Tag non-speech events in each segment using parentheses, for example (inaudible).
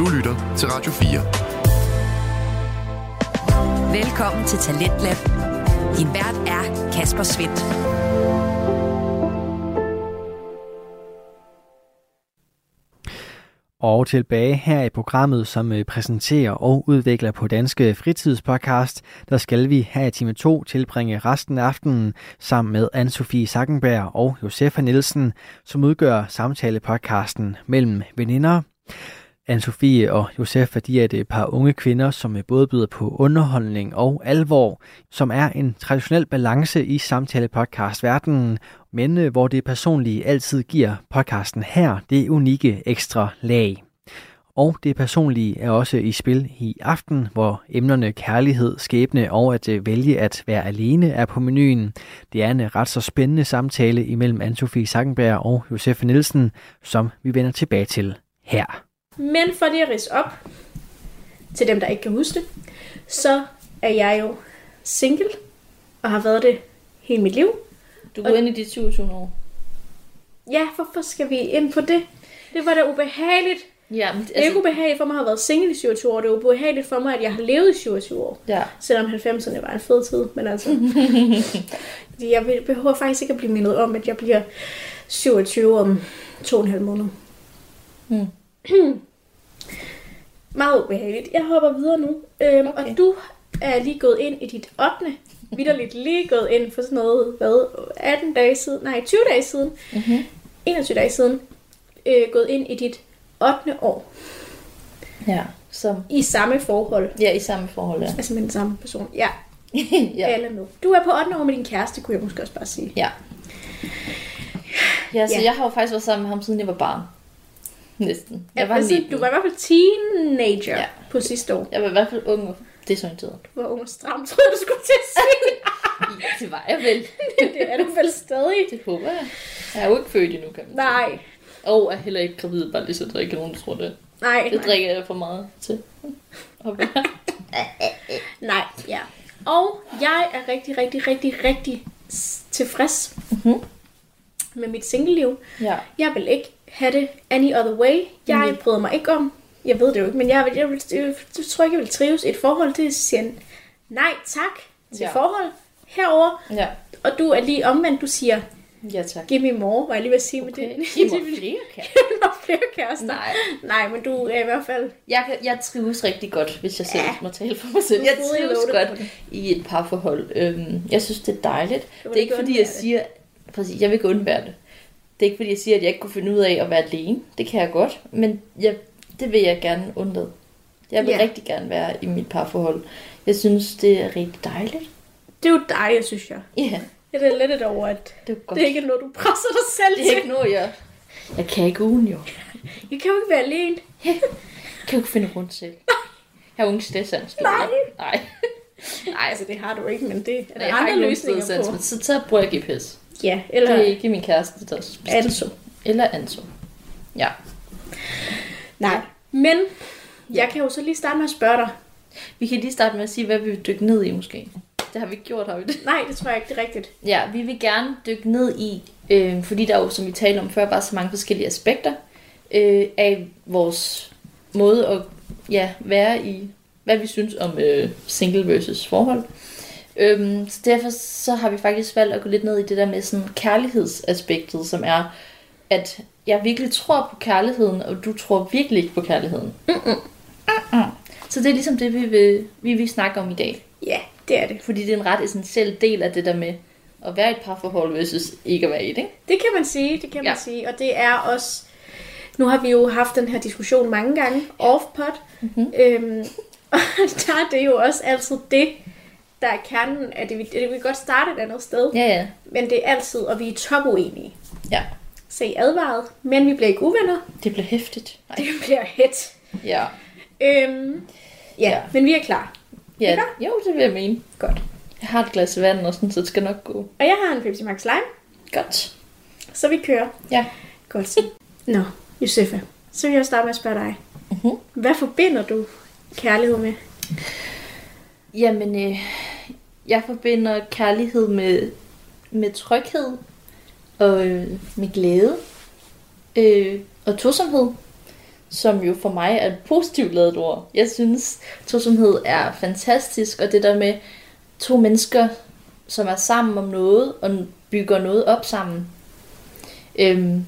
Du lytter til Radio 4. Velkommen til Talentlab. Din vært er Kasper Svendt. Og tilbage her i programmet, som øh, præsenterer og udvikler på Danske Fritidspodcast, der skal vi her i time 2 tilbringe resten af aftenen sammen med Anne-Sophie Sackenberg og Josefa Nielsen, som udgør samtalepodcasten mellem veninder. Anne-Sophie og Josefa, de er et øh, par unge kvinder, som øh, både byder på underholdning og alvor, som er en traditionel balance i samtale-podcast-verdenen, men øh, hvor det personlige altid giver podcasten her det unikke ekstra lag. Og det personlige er også i spil i aften, hvor emnerne kærlighed, skæbne og at vælge at være alene er på menuen. Det er en ret så spændende samtale imellem Anne-Sophie Sackenberg og Josef Nielsen, som vi vender tilbage til her. Men for lige at rise op, til dem, der ikke kan huske det, så er jeg jo single, og har været det hele mit liv. Du går ind i dit 27 år. Ja, hvorfor skal vi ind på det? Det var da ubehageligt. Ja, men Det er ikke ubehageligt for mig at have været single i 27 år. Det er ubehageligt for mig, at jeg har levet i 27 år. Ja. Selvom 90'erne var en fed tid. Men altså, (laughs) jeg behøver faktisk ikke at blive mindet om, at jeg bliver 27 om to og en halv måned. Mm. (clears throat) Meget ubehageligt. Jeg hopper videre nu. Øhm, okay. Og du er lige gået ind i dit 8. Vitterligt lige gået ind for sådan noget, hvad, 18 dage siden, nej, 20 dage siden, Mm-hmm. 21 dage siden, øh, gået ind i dit 8. år Ja, som, i samme forhold. ja, i samme forhold, ja. Altså med den samme person. Ja, (laughs) ja. alle med. Du er på 8. år med din kæreste, kunne jeg måske også bare sige. Ja. Ja, så Ja. jeg har jo faktisk været sammen med ham, siden jeg var barn. Næsten. Jeg var altså, 19. du var i hvert fald teenager ja. På sidste år. Jeg var i hvert fald ung og desorienteret. Du var ung og stram, (laughs) tror jeg, du skulle til at sige. (laughs) Det var jeg vel. (laughs) det er du vel stadig. Det håber jeg. Jeg er jo ikke født endnu, kan man sige. Nej, Og er heller ikke gravid, bare lige så der ikke er nogen, der tror det. nej, Det nej. drikker jeg for meget til. nej, ja. Og jeg er rigtig, rigtig, rigtig, rigtig tilfreds Mhm. med mit singleliv. Ja. Jeg vil ikke have det any other way. Jeg Mhm. bryder mig ikke om, jeg ved det jo ikke, men jeg, vil, jeg, vil, jeg, jeg tror ikke, jeg vil trives i et forhold til at sige nej tak til Ja. forhold herover. Ja. Og du er lige omvendt, du siger, Ja, tak. give me more, var jeg lige ved at sige med Okay. det. Giv mig (laughs) flere. (laughs) Giv mig flere kærester. Nej. Nej, men du er i hvert fald... Jeg, kan- jeg trives rigtig godt, hvis jeg selv Ja. må tale for mig selv. Jeg trives godt det. i et parforhold. Øhm, jeg synes, det er dejligt. Det er ikke fordi, jeg det. siger... Præcis, jeg vil ikke undvære det. Det er ikke fordi, jeg siger, at jeg ikke kunne finde ud af at være alene. Det kan jeg godt. Men jeg, det vil jeg gerne undlade. Jeg vil Ja. rigtig gerne være i mit parforhold. Jeg synes, det er rigtig dejligt. Det er jo dejligt, synes jeg. Ja, Jeg er lidt over, at det er godt. det er ikke noget, du presser dig selv det er til. ikke noget, jeg... Jeg kan ikke ugen jo. Jeg kan jo ikke være alene. Jeg kan jo ikke finde rundt selv. Jeg har unge stedsans. Nej. Nej. Nej, altså det har du ikke, men det er der Nej, jeg andre løsninger på. men så tager bruger jeg GPS. Ja, Det eller er ikke min kæreste, der. Anso. Eller Anso. Ja. Nej. Men jeg kan jo så lige starte med at spørge dig. Vi kan lige starte med at sige, hvad vi vil dykke ned i måske. Det har vi ikke gjort, har vi det? Nej, det tror jeg ikke, det er rigtigt. Ja, vi vil gerne dykke ned i, øh, fordi der er jo, som vi talte om før, bare så mange forskellige aspekter øh, af vores måde at ja, være i, hvad vi synes om øh, single versus forhold. Øhm, så derfor så har vi faktisk valgt at gå lidt ned i det der med sådan kærlighedsaspektet, som er, at jeg virkelig tror på kærligheden, og du tror virkelig ikke på kærligheden. Mm-mm. Så det er ligesom det, vi vil, vi vil snakke om i dag. Ja, det er det. Fordi det er en ret essentiel del af det der med at være i et parforhold versus ikke at være i det. Ikke? Det kan man sige, det kan man Ja. sige. Og det er også... Nu har vi jo haft den her diskussion mange gange, off-pod. Mm-hmm. Øhm, (laughs) og der er det jo også altid det, der er kernen af det. Vi, det, vi kan godt starte et andet sted, Ja, ja. men det er altid, og vi er top uenige. Ja, Så I er advaret, men vi bliver ikke uvenner. det bliver hæftigt. Nej. (laughs) Det bliver hit. Ja. Øhm, ja, ja, men vi er klar. ja. Ikke? Jo, det vil jeg mene. Godt. Jeg har et glas vand og sådan, så det skal nok gå. Og jeg har en Pepsi Max Lime, Godt. så vi kører. Ja. Godt. Nå, Josefa, så vil jeg starte med at spørge dig. Mhm. Hvad forbinder du kærlighed med? Jamen, øh, jeg forbinder kærlighed med, med tryghed og øh, med glæde øh, og tosomhed. som jo for mig er et positivt lavet ord. Jeg synes, tosomhed er fantastisk, og det der med to mennesker, som er sammen om noget, og bygger noget op sammen. Øhm,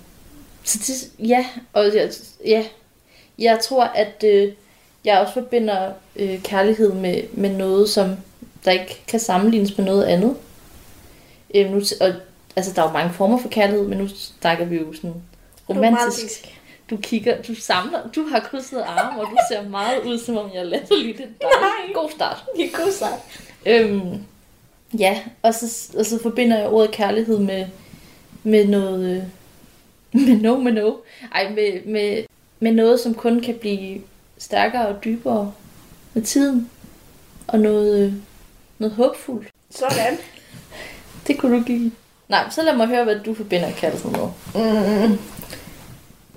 så det, ja, og jeg, ja, jeg tror, at øh, jeg også forbinder øh, kærlighed med, med noget, som der ikke kan sammenlignes med noget andet. Øhm, nu, og, altså, der er jo mange former for kærlighed, men nu snakker vi jo sådan romantisk. Du kigger, du samler, du har krydset arme, og du ser meget ud, som om jeg lader lidt. Nej. God start. Det er god start. Øhm, ja, og så, og så forbinder jeg ordet kærlighed med, med noget... Øh, (laughs) med no, med no. Ej, med, med, med noget, som kun kan blive stærkere og dybere med tiden. Og noget, øh, noget håbfuldt. Sådan. (laughs) Det kunne du give. Nej, så lad mig høre, hvad du forbinder kærlighed med. Mm.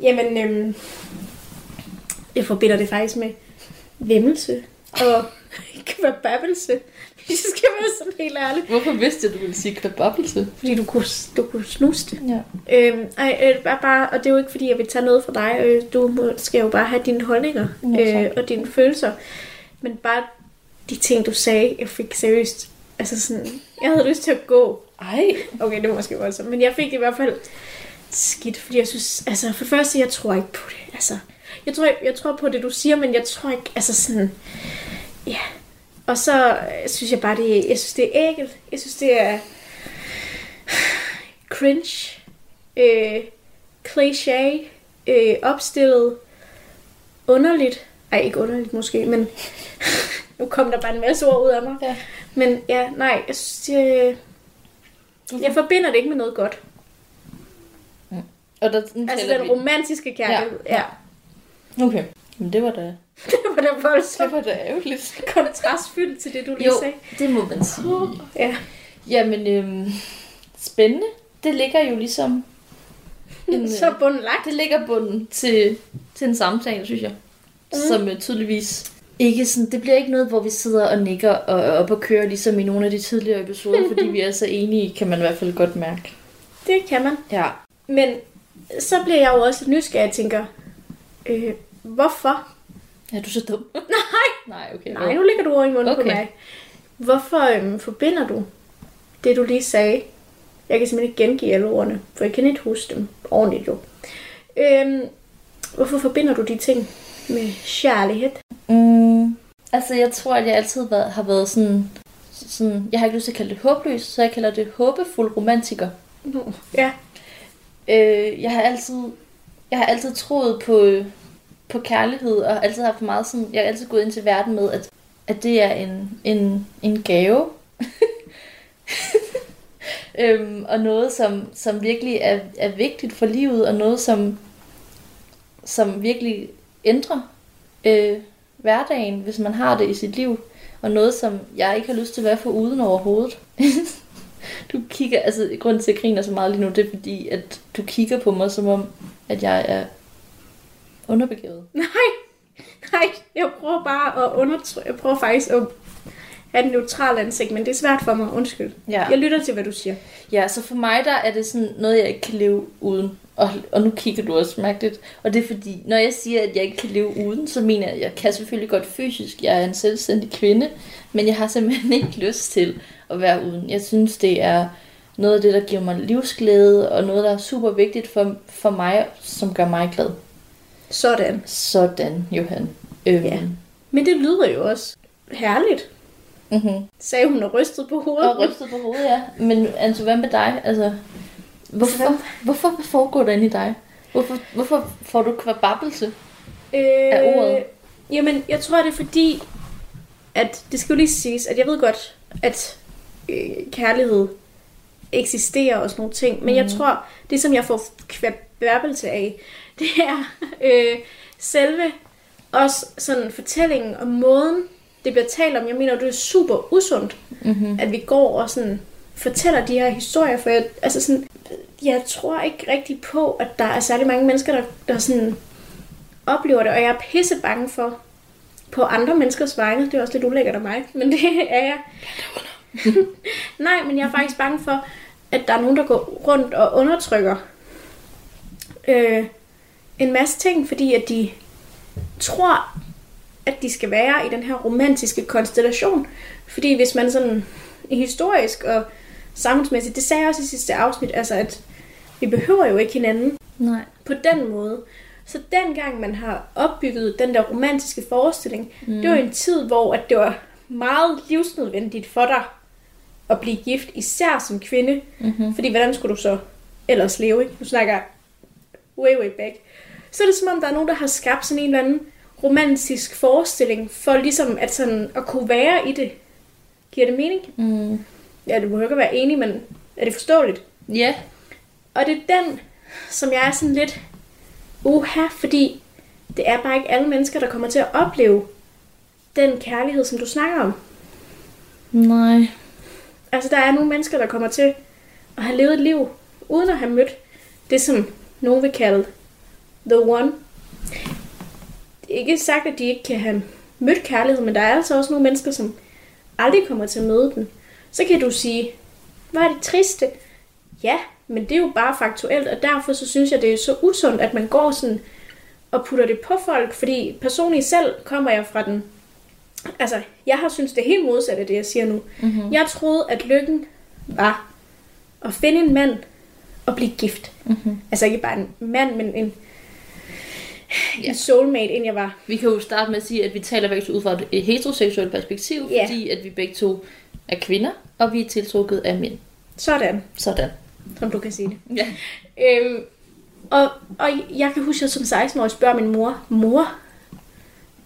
Jamen, øhm, jeg forbinder det faktisk med vemmelse og (laughs) kvababbelse, hvis jeg skal være sådan helt ærlig. Hvorfor vidste jeg, du ville sige kvababbelse? Fordi du kunne, du kunne snuse det. Ja. Øhm, ej, øh, bare, bare, og det er jo ikke fordi, jeg vil tage noget fra dig. Øh, du må, skal jo bare have dine holdninger Ja, øh, og dine følelser. Men bare de ting, du sagde, jeg fik seriøst. Altså sådan, jeg havde lyst til at gå. Ej. Okay, det var måske voldsomt. Men jeg fik det i hvert fald skidt, fordi jeg synes, altså for det første, jeg tror ikke på det. Altså, jeg tror, jeg, jeg tror på det, du siger, men jeg tror ikke, altså sådan, ja. Og så øh, synes jeg bare, det, jeg synes, det er ægelt. Jeg synes, det er (sighs) cringe, øh, cliché, øh, opstillet, underligt. Ej, ikke underligt måske, men (laughs) nu kom der bare en masse ord ud af mig. Ja. Men ja, nej, jeg synes, jeg, jeg forbinder det ikke med noget godt. Og der, Altså den romantiske kærlighed. Ja. Ja. Okay. Men det var da, (laughs) Det var da det voldsomt var da ærgerligt. kontrastfyldt til det, du lige Jo, sagde. det må man sige. Ja. Jamen, øhm, spændende. Det ligger jo ligesom... En, (laughs) Så bunden lagt. det ligger bunden til, til en samtale, synes jeg. Mm. Som øh, tydeligvis ikke sådan... Det bliver ikke noget, hvor vi sidder og nikker og er op og kører, ligesom i nogle af de tidligere episoder, fordi vi er så enige, kan man i hvert fald godt mærke. Det kan man. Ja. Men så bliver jeg jo også nysgerrig og tænker, øh, hvorfor? Er du så dum? (laughs) Nej, Nej, okay. nej, nu ligger du over i munden okay. på mig. Hvorfor øhm, forbinder du det, du lige sagde? Jeg kan simpelthen ikke gengive alle ordene, for jeg kan ikke huske dem ordentligt jo. Øhm, hvorfor forbinder du de ting med kærlighed? Mm, altså, jeg tror, at jeg altid har været, sådan, sådan... Jeg har ikke lyst til at kalde det håbløs, så jeg kalder det håbefuld romantiker. Ja, Øh, jeg har altid, jeg har altid troet på, på kærlighed, og altid haft meget sådan, jeg har altid gået ind til verden med, at, at det er en, en, en gave. (laughs) øhm, og noget, som, som virkelig er, er vigtigt for livet, og noget, som, som virkelig ændrer øh, hverdagen, hvis man har det i sit liv. Og noget, som jeg ikke har lyst til at være for uden overhovedet. (laughs) Du kigger, altså grunden til at jeg griner så meget lige nu, det er fordi, at du kigger på mig som om, at jeg er underbegavet. (laughs) nej, nej, jeg prøver bare at undertrykke, jeg prøver faktisk at have et neutralt ansigt, men det er svært for mig, undskyld. Ja. Jeg lytter til, hvad du siger. ja, så for mig der er det sådan noget, jeg ikke kan leve uden. Og, og nu kigger du også mærkeligt. Og det er fordi, når jeg siger, at jeg ikke kan leve uden, så mener jeg, at jeg kan selvfølgelig godt fysisk. Jeg er en selvstændig kvinde, men jeg har simpelthen (laughs) ikke lyst til at være uden. Jeg synes, det er noget af det, der giver mig livsglæde, og noget, der er super vigtigt for, for mig, som gør mig glad. Sådan. Sådan, Johan. Øhm, Ja. Men det lyder jo også herligt, Mm-hmm. sagde hun og rystede på hovedet. Og rystet på hovedet, ja. Men Anto, hvad med dig? Altså, hvorfor, hvorfor hvad foregår der inde i dig? Hvorfor, hvorfor får du kvababbelse? øh, af ordet? Jamen, jeg tror, det er fordi, at det skal jo lige siges, at jeg ved godt, at øh, kærlighed eksisterer og sådan nogle ting, men mm. jeg tror, det som jeg får kvababbelse af, (laughs) det er øh, selve også sådan fortællingen og måden, det bliver talt om. Jeg mener, det er super usundt, Mm-hmm. at vi går og sådan fortæller de her historier, for jeg, altså sådan, jeg tror ikke rigtig på, at der er særlig mange mennesker, der, der sådan oplever det, og jeg er pisse bange for på andre menneskers vegne. Det er også lidt ulækkert af mig, men (laughs) det er jeg. (laughs) Nej, men jeg er faktisk bange for, at der er nogen, der går rundt og undertrykker øh, en masse ting, fordi at de tror, at de skal være i den her romantiske konstellation. Fordi hvis man sådan historisk og samfundsmæssigt, det sagde jeg også i sidste afsnit, altså at vi behøver jo ikke hinanden Nej. på den måde. Så dengang man har opbygget den der romantiske forestilling, mm. det var en tid, hvor at det var meget livsnødvendigt for dig at blive gift, især som kvinde. Mm-hmm. Fordi hvordan skulle du så ellers leve, ikke? Nu snakker jeg way, way back. Så er det som om, der er nogen, der har skabt sådan en eller anden romantisk forestilling, for ligesom at, sådan, at kunne være i det. Giver det mening? Mm. Ja, det må jo ikke være enig, men er det forståeligt? Ja. Og det er den, som jeg er sådan lidt uha, fordi det er bare ikke alle mennesker, der kommer til at opleve den kærlighed, som du snakker om. Nej. Altså, der er nogle mennesker, der kommer til at have levet et liv, uden at have mødt det, som nogen vil kalde the one. Det er ikke sagt, at de ikke kan have mødt kærlighed, men der er altså også nogle mennesker, som aldrig kommer til at møde den. Så kan du sige, hvor er det triste? Ja, men det er jo bare faktuelt, og derfor så synes jeg, det er så usundt, at man går sådan og putter det på folk, fordi personligt selv kommer jeg fra den... Altså, jeg har synes det er helt modsat af det, jeg siger nu. Mm-hmm. Jeg troede, at lykken var at finde en mand og blive gift. Mm-hmm. Altså ikke bare en mand, men en, Ja. en soulmate, inden jeg var. Vi kan jo starte med at sige, at vi taler to ud fra et heteroseksuelt perspektiv, Ja. fordi at vi begge to er kvinder, og vi er tiltrukket af mænd. Sådan, Sådan. som du kan sige det. Ja. Øhm, og, og jeg kan huske, at jeg som 16-årig spørger min mor, mor,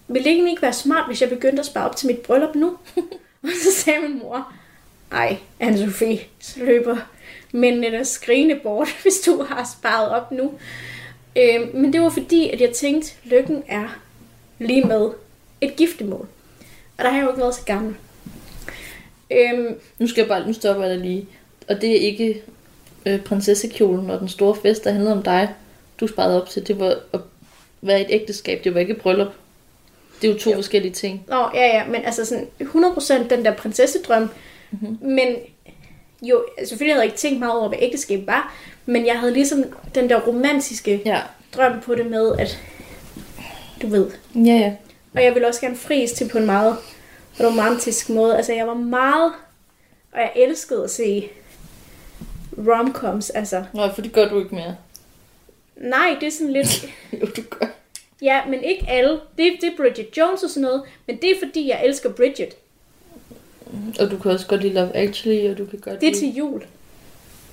vil det ikke være smart, hvis jeg begyndte at spare op til mit bryllup nu? (laughs) og så sagde min mor, ej, Anne-Sophie, så løber mændene der skrigende bort, (laughs) hvis du har sparet op nu. Øhm, men det var fordi, at jeg tænkte, lykken er lige med et giftemål. Og der har jeg jo ikke været så gammel. Øhm, Nu skal jeg bare, nu stopper jeg lige. Og det er ikke øh, prinsessekjolen og den store fest, der handlede om dig, du sparede op til. Det var at være et ægteskab, det var ikke et bryllup. Det er jo to Jo. forskellige ting. Nå, ja, ja, men altså sådan 100% den der prinsessedrøm. Mm-hmm. Men jo, selvfølgelig havde jeg ikke tænkt meget over, hvad ægteskab var, men jeg havde ligesom den der romantiske Ja. drøm på det med, at du ved. Ja, ja. Og jeg ville også gerne fries til på en meget romantisk måde. Altså, jeg var meget, og jeg elskede at se romcoms. Altså, Nå, for det gør du ikke mere. nej, det er sådan lidt... (laughs) Jo, du gør. Ja, men ikke alle. Det, det er Bridget Jones og sådan noget, men det er fordi, jeg elsker Bridget. Og du kan også godt lide Love Actually, og du kan godt Det er lide... til jul.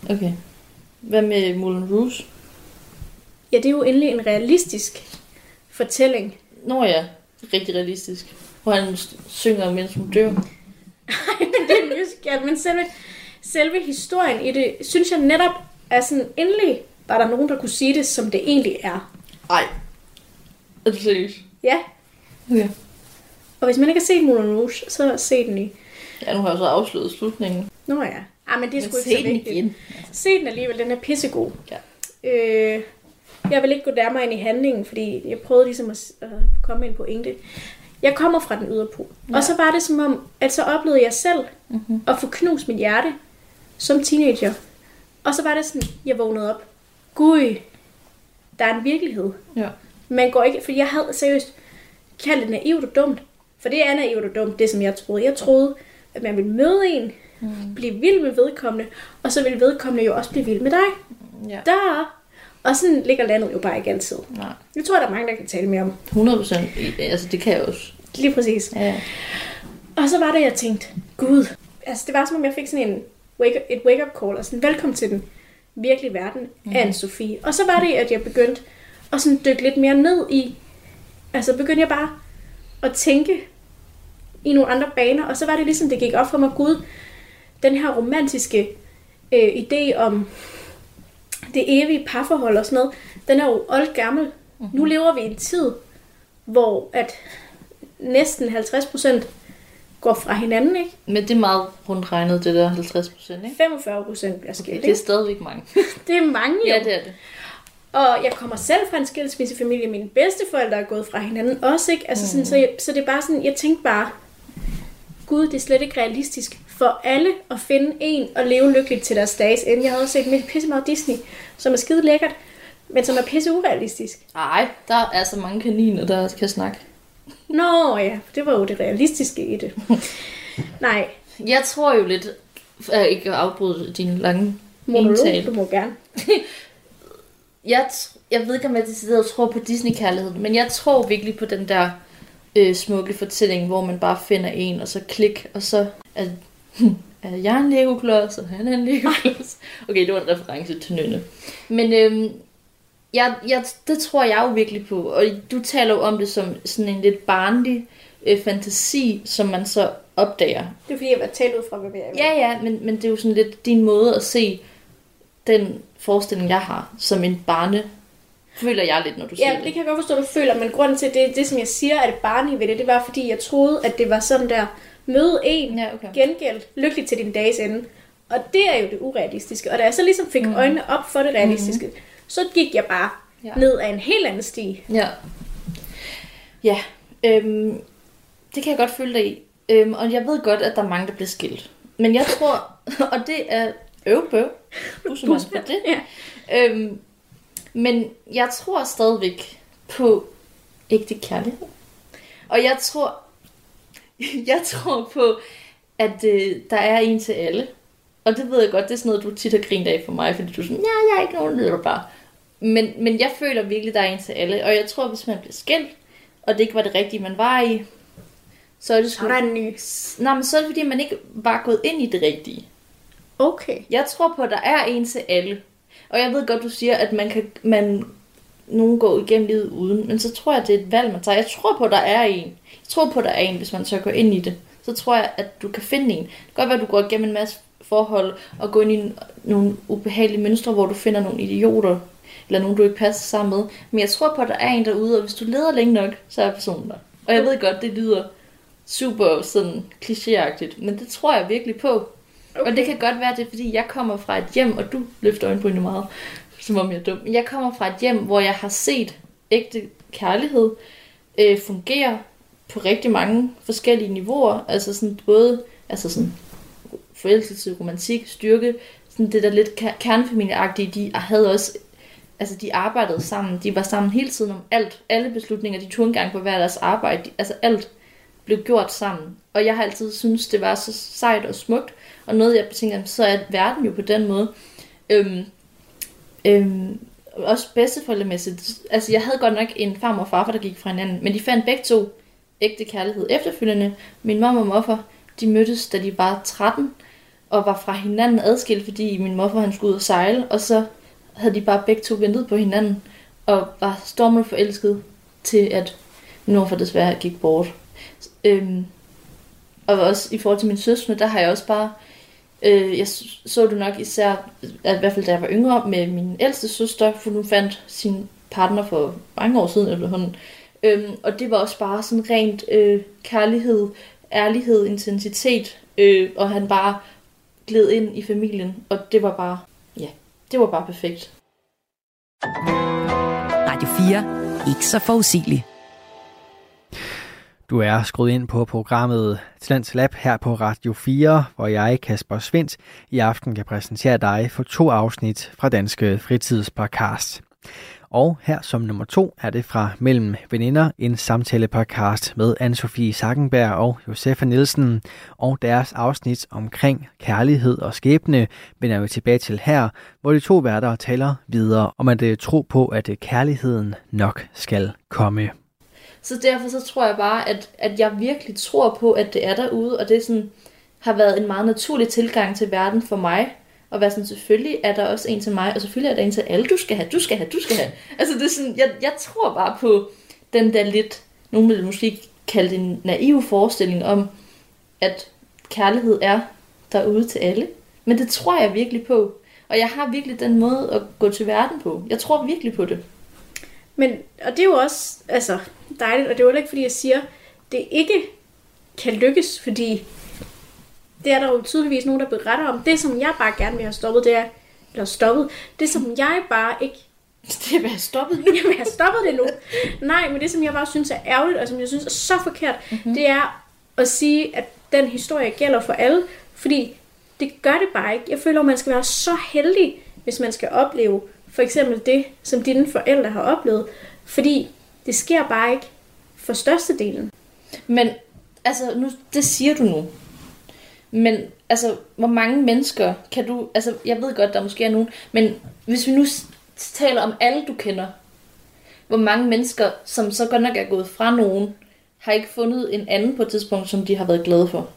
Okay. Hvad med Moulin Rouge? Ja, det er jo endelig en realistisk fortælling. Nå ja, rigtig realistisk. Hvor han synger, mens hun dør. men det er musical, men selve, selve historien i det, synes jeg netop er sådan, endelig var der nogen, der kunne sige det, som det egentlig er. Ej. Er du seriøs? Ja, Okay. og hvis man ikke har set Moulin Rouge, så se den lige. Ja, nu har jeg så afsløret slutningen. Nå ja. Ah, men det er sgu ikke se så den vigtigt. igen. Se den alligevel, den er pissegod. Ja. Øh, jeg vil ikke gå nærmere ind i handlingen, fordi jeg prøvede ligesom at, at komme med en pointe. Jeg kommer fra den yderpol. Ja. Og så var det som om, at så oplevede jeg selv Mhm. at få knust mit hjerte som teenager. Og så var det sådan, jeg vågnede op. Gud, der er en virkelighed. Ja. Man går ikke, for jeg havde seriøst kaldt det naivt og dumt. For det er naivt og dumt, det som jeg troede. Jeg troede, at man ville møde en, mm. blive vild med vedkommende, og så ville vedkommende jo også blive vild med dig. Ja. Der. Og sådan ligger landet jo bare ikke altid. Nej. Jeg tror, der er mange, der kan tale mere om. 100 procent. Altså, det kan jeg også. Lige præcis. Ja. Og så var det, jeg tænkte, gud. Altså, det var som om, jeg fik sådan en wake, et wake-up call, og sådan, velkommen til den virkelige verden, mm. Anne-Sophie. Og så var det, at jeg begyndte at sådan dykke lidt mere ned i, altså begyndte jeg bare at tænke i nogle andre baner, og så var det ligesom, det gik op for mig, gud, den her romantiske øh, idé om det evige parforhold og sådan noget, den er jo old gammel. Mm-hmm. Nu lever vi i en tid, hvor at næsten 50 procent går fra hinanden, ikke? Men det er meget rundt regnet, det der 50 procent, ikke? 45 procent bliver skilt, Det er ikke? stadigvæk mange. (laughs) Det er mange jo. ja, det er det. Og jeg kommer selv fra en skilsmissefamilie. Mine bedsteforældre er gået fra hinanden også, ikke? Altså sådan, så, jeg, så det er bare sådan, jeg tænkte bare, Gud, det er slet ikke realistisk for alle at finde en og leve lykkeligt til deres dages ende. Jeg havde også set pisse meget Disney, som er skide lækkert. men som er pisse urealistisk. Nej, der er så mange kaniner, der kan snakke. Nå ja, det var jo det realistiske i det. (laughs) Nej, Jeg tror jo lidt, jeg ikke at afbryde din lange monolog, indtale. du må gerne. (laughs) Jeg, jeg ved ikke, om jeg decideret tror på Disney-kærligheden, men jeg tror virkelig på den der øh, smukke fortælling, hvor man bare finder en, og så klik, og så er, (laughs) er jeg en Lego-klods, og han er en Lego-klods. (laughs) Okay, det var en reference til Nynne. Men øhm, jeg, jeg, det tror jeg jo virkelig på, og du taler jo om det som sådan en lidt barnlig øh, fantasi, som man så opdager. Det er fordi, jeg var talt ud fra, hvad jeg er. Ja, ja, men, men det er jo sådan lidt din måde at se den forestilling, jeg har, som en barne, føler jeg lidt, når du siger Ja, det. det kan jeg godt forstå, du føler, men grunden til det, det som jeg siger, er det barnlige ved det, det var fordi, jeg troede, at det var sådan der, møde en, Ja, okay. gengæld, lykkelig til din dages ende. Og det er jo det urealistiske. Og da jeg så ligesom fik mm. øjnene op for det realistiske, mm. så gik jeg bare Ja. ned ad en helt anden sti. Ja. Ja, øhm, det kan jeg godt følge dig i. Øhm, og jeg ved godt, at der er mange, der bliver skilt. Men jeg tror, (laughs) og det er øv bøv, usemand for det. Ja. Øhm, men jeg tror stadigvæk på ægte kærlighed. Og jeg tror, (laughs) jeg tror på, at øh, der er en til alle. Og det ved jeg godt, det er sådan noget, du tit har grint af for mig, fordi du er sådan, ja, jeg er ikke nogen leder bare. Men, men jeg føler virkelig, der er en til alle. Og jeg tror, hvis man bliver skilt, og det ikke var det rigtige, man var i, så er det sgu... en ny. Nej, men så er det fordi, man ikke var gået ind i det rigtige. Okay. Jeg tror på, at der er en til alle. Og jeg ved godt, du siger, at man kan man, nogen går igennem livet uden. Men så tror jeg, det er et valg, man tager. Jeg tror på, at der er en. Jeg tror på, at der er en, hvis man tør gå ind i det. Så tror jeg, at du kan finde en. Det kan godt være, at du går igennem en masse forhold og går ind i nogle ubehagelige mønstre, hvor du finder nogle idioter, eller nogen, du ikke passer sammen med. Men jeg tror på, at der er en derude, og hvis du leder længe nok, så er personen der. Og jeg ved godt, det lyder super sådan klichéagtigt, men det tror jeg virkelig på. Okay. Og det kan godt være, det er fordi, jeg kommer fra et hjem, og du løfter øjenbrynene meget, som om jeg er dum. Jeg kommer fra et hjem, hvor jeg har set ægte kærlighed øh, fungere på rigtig mange forskellige niveauer. Altså sådan både altså sådan forelskelse, romantik, styrke, sådan det der lidt ker- kernefamilieagtige, de havde også altså de arbejdede sammen, de var sammen hele tiden om alt, alle beslutninger, de tog en gang på hver deres arbejde, de, altså alt blev gjort sammen. Og jeg har altid syntes, det var så sejt og smukt, og noget jeg tænker, så er verden jo på den måde. Øhm, øhm, også bedsteforældremæssigt. Altså jeg havde godt nok en farmor og farfar, der gik fra hinanden, men de fandt begge to ægte kærlighed efterfølgende. Min mor og morfar, de mødtes, da de var 13, og var fra hinanden adskilt, fordi min morfar han skulle ud og sejle, og så havde de bare begge to ventet på hinanden, og var stormende forelsket til, at min morfar desværre gik bort. Øhm, og også i forhold til min søskende, der har jeg også bare, øh, jeg så du det nok især, at i hvert fald da jeg var yngre, med min ældste søster, for hun fandt sin partner for mange år siden efterhånden. Øhm, og det var også bare sådan rent øh, kærlighed, ærlighed, intensitet, øh, og han bare gled ind i familien, og det var bare, ja, det var bare perfekt. Radio 4. Ikke så forudsigeligt. Du er skruet ind på programmet Tlands Lab her på Radio 4, hvor jeg, Kasper Svendt, i aften kan præsentere dig for to afsnit fra Danske Fritidspodcast. Og her som nummer to er det fra Mellem Veninder, en samtalepodcast med Anne-Sophie Sackenberg og Josefa Nielsen. Og deres afsnit omkring kærlighed og skæbne vender vi tilbage til her, hvor de to værter taler videre om at øh, tro på, at øh, kærligheden nok skal komme. Så derfor så tror jeg bare, at, at jeg virkelig tror på, at det er derude, og det sådan, har været en meget naturlig tilgang til verden for mig. Og være sådan, selvfølgelig er der også en til mig, og selvfølgelig er der en til alle, du skal have, du skal have, du skal have. Altså det er sådan, jeg, jeg tror bare på den der lidt, nogen vil måske kalde det en naiv forestilling om, at kærlighed er derude til alle. Men det tror jeg virkelig på. Og jeg har virkelig den måde at gå til verden på. Jeg tror virkelig på det. Men, og det er jo også altså, dejligt, og det er jo heller ikke, fordi jeg siger, det ikke kan lykkes, fordi det er der jo tydeligvis nogen, der beretter om. Det, som jeg bare gerne vil have stoppet, det er, eller stoppet, det som jeg bare ikke (laughs) Det vil have stoppet. (laughs) jeg vil have stoppet det nu. Nej, men det, som jeg bare synes er ærgerligt, og som jeg synes er så forkert, mm-hmm. det er at sige, at den historie gælder for alle, fordi det gør det bare ikke. Jeg føler, at man skal være så heldig, hvis man skal opleve for eksempel det, som dine forældre har oplevet. Fordi det sker bare ikke for størstedelen. Men, altså, nu, det siger du nu. Men, altså, hvor mange mennesker kan du... Altså, jeg ved godt, der måske er nogen, men hvis vi nu taler om alle, du kender, hvor mange mennesker, som så godt nok er gået fra nogen, har ikke fundet en anden på et tidspunkt, som de har været glade for.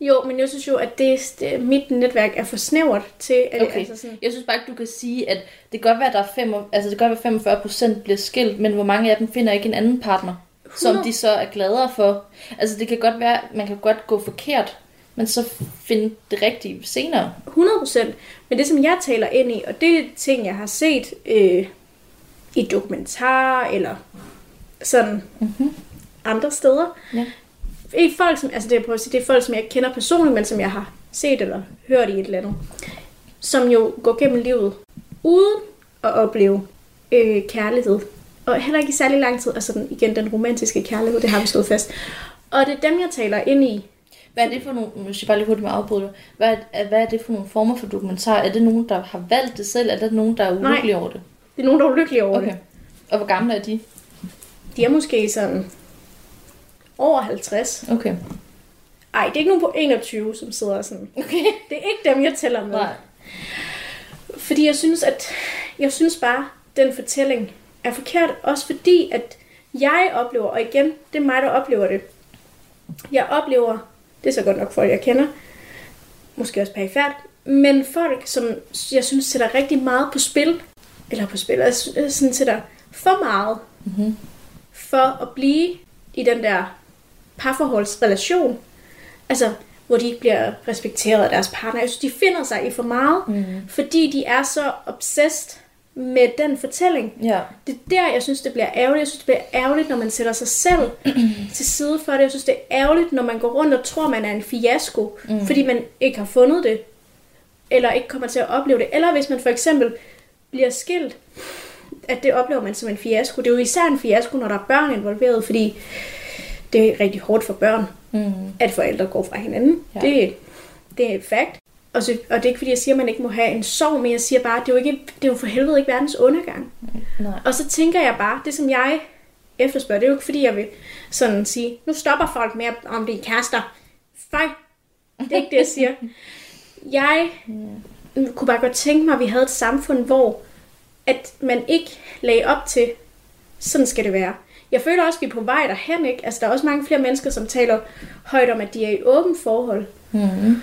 Jo, men jeg synes jo, at det, det mit netværk er for snævert til, at Okay. altså sådan, Jeg synes bare ikke, du kan sige, at det kan godt være, at der er fem, altså det kan godt være 45 procent bliver skilt, men hvor mange af dem finder ikke en anden partner, som 100. de så er gladere for. Altså det kan godt være, man kan godt gå forkert, men så finde det rigtige senere. 100%. Men det, som jeg taler ind i, og det er ting, jeg har set øh, i dokumentarer, eller sådan mm-hmm. andre steder. Ja. Ikke folk, som, altså det, jeg prøver at sige, det er folk, som jeg ikke kender personligt, men som jeg har set eller hørt i et eller andet. Som jo går gennem livet uden at opleve øh, kærlighed. Og heller ikke i særlig lang tid. Altså den, igen, den romantiske kærlighed, det har vi stået fast. Og det er dem, jeg taler ind i. Hvad er det for nogle, hvis jeg bare lige hurtigt må afbryde dig, hvad er, hvad er det for nogle former for dokumentar? Er det nogen, der har valgt det selv, eller er det nogen, der er Nej. ulykkelige over det? Det er nogen, der er ulykkelige over. Okay. det. Og hvor gamle er de? De er måske sådan over 50. Okay. Ej, det er ikke nogen på 21, som sidder sådan. Okay. (laughs) Det er ikke dem, jeg tæller med. Nej. Fordi jeg synes, at jeg synes bare, den fortælling er forkert. Også fordi, at jeg oplever, og igen, det er mig, der oplever det. Jeg oplever, det er så godt nok folk, jeg kender, måske også perifært, men folk, som jeg synes sætter rigtig meget på spil, eller på spil, altså sådan sætter for meget, Mhm. for at blive i den der parforholdsrelation, altså hvor de ikke bliver respekteret af deres partner. Jeg synes, de finder sig i for meget, mm. fordi de er så obsessed med den fortælling. Ja. Det er der, jeg synes, det bliver ærgerligt. Jeg synes, det bliver ærgerligt, når man sætter sig selv (clears throat) til side for det. Jeg synes, det er ærgerligt, når man går rundt og tror, man er en fiasko, mm. fordi man ikke har fundet det, eller ikke kommer til at opleve det. Eller hvis man for eksempel bliver skilt, at det oplever man som en fiasko. Det er jo især en fiasko, når der er børn involveret, fordi det er rigtig hårdt for børn, Mm. at forældre går fra hinanden. Ja. Det, det er et fakt. Og, så, og det er ikke fordi, jeg siger, at man ikke må have en sorg, men jeg siger bare, at det er jo, ikke, det er jo for helvede ikke verdens undergang. Nej. Og så tænker jeg bare, det som jeg efterspørger, det er jo ikke fordi, jeg vil sådan sige, nu stopper folk med, om det er kærester. Fej, det er ikke det, jeg siger. (laughs) Jeg kunne bare godt tænke mig, at vi havde et samfund, hvor at man ikke lagde op til, sådan skal det være. Jeg føler også, at vi er på vej derhen, ikke? Altså, der er også mange flere mennesker, som taler højt om, at de er i åbent forhold. Mm.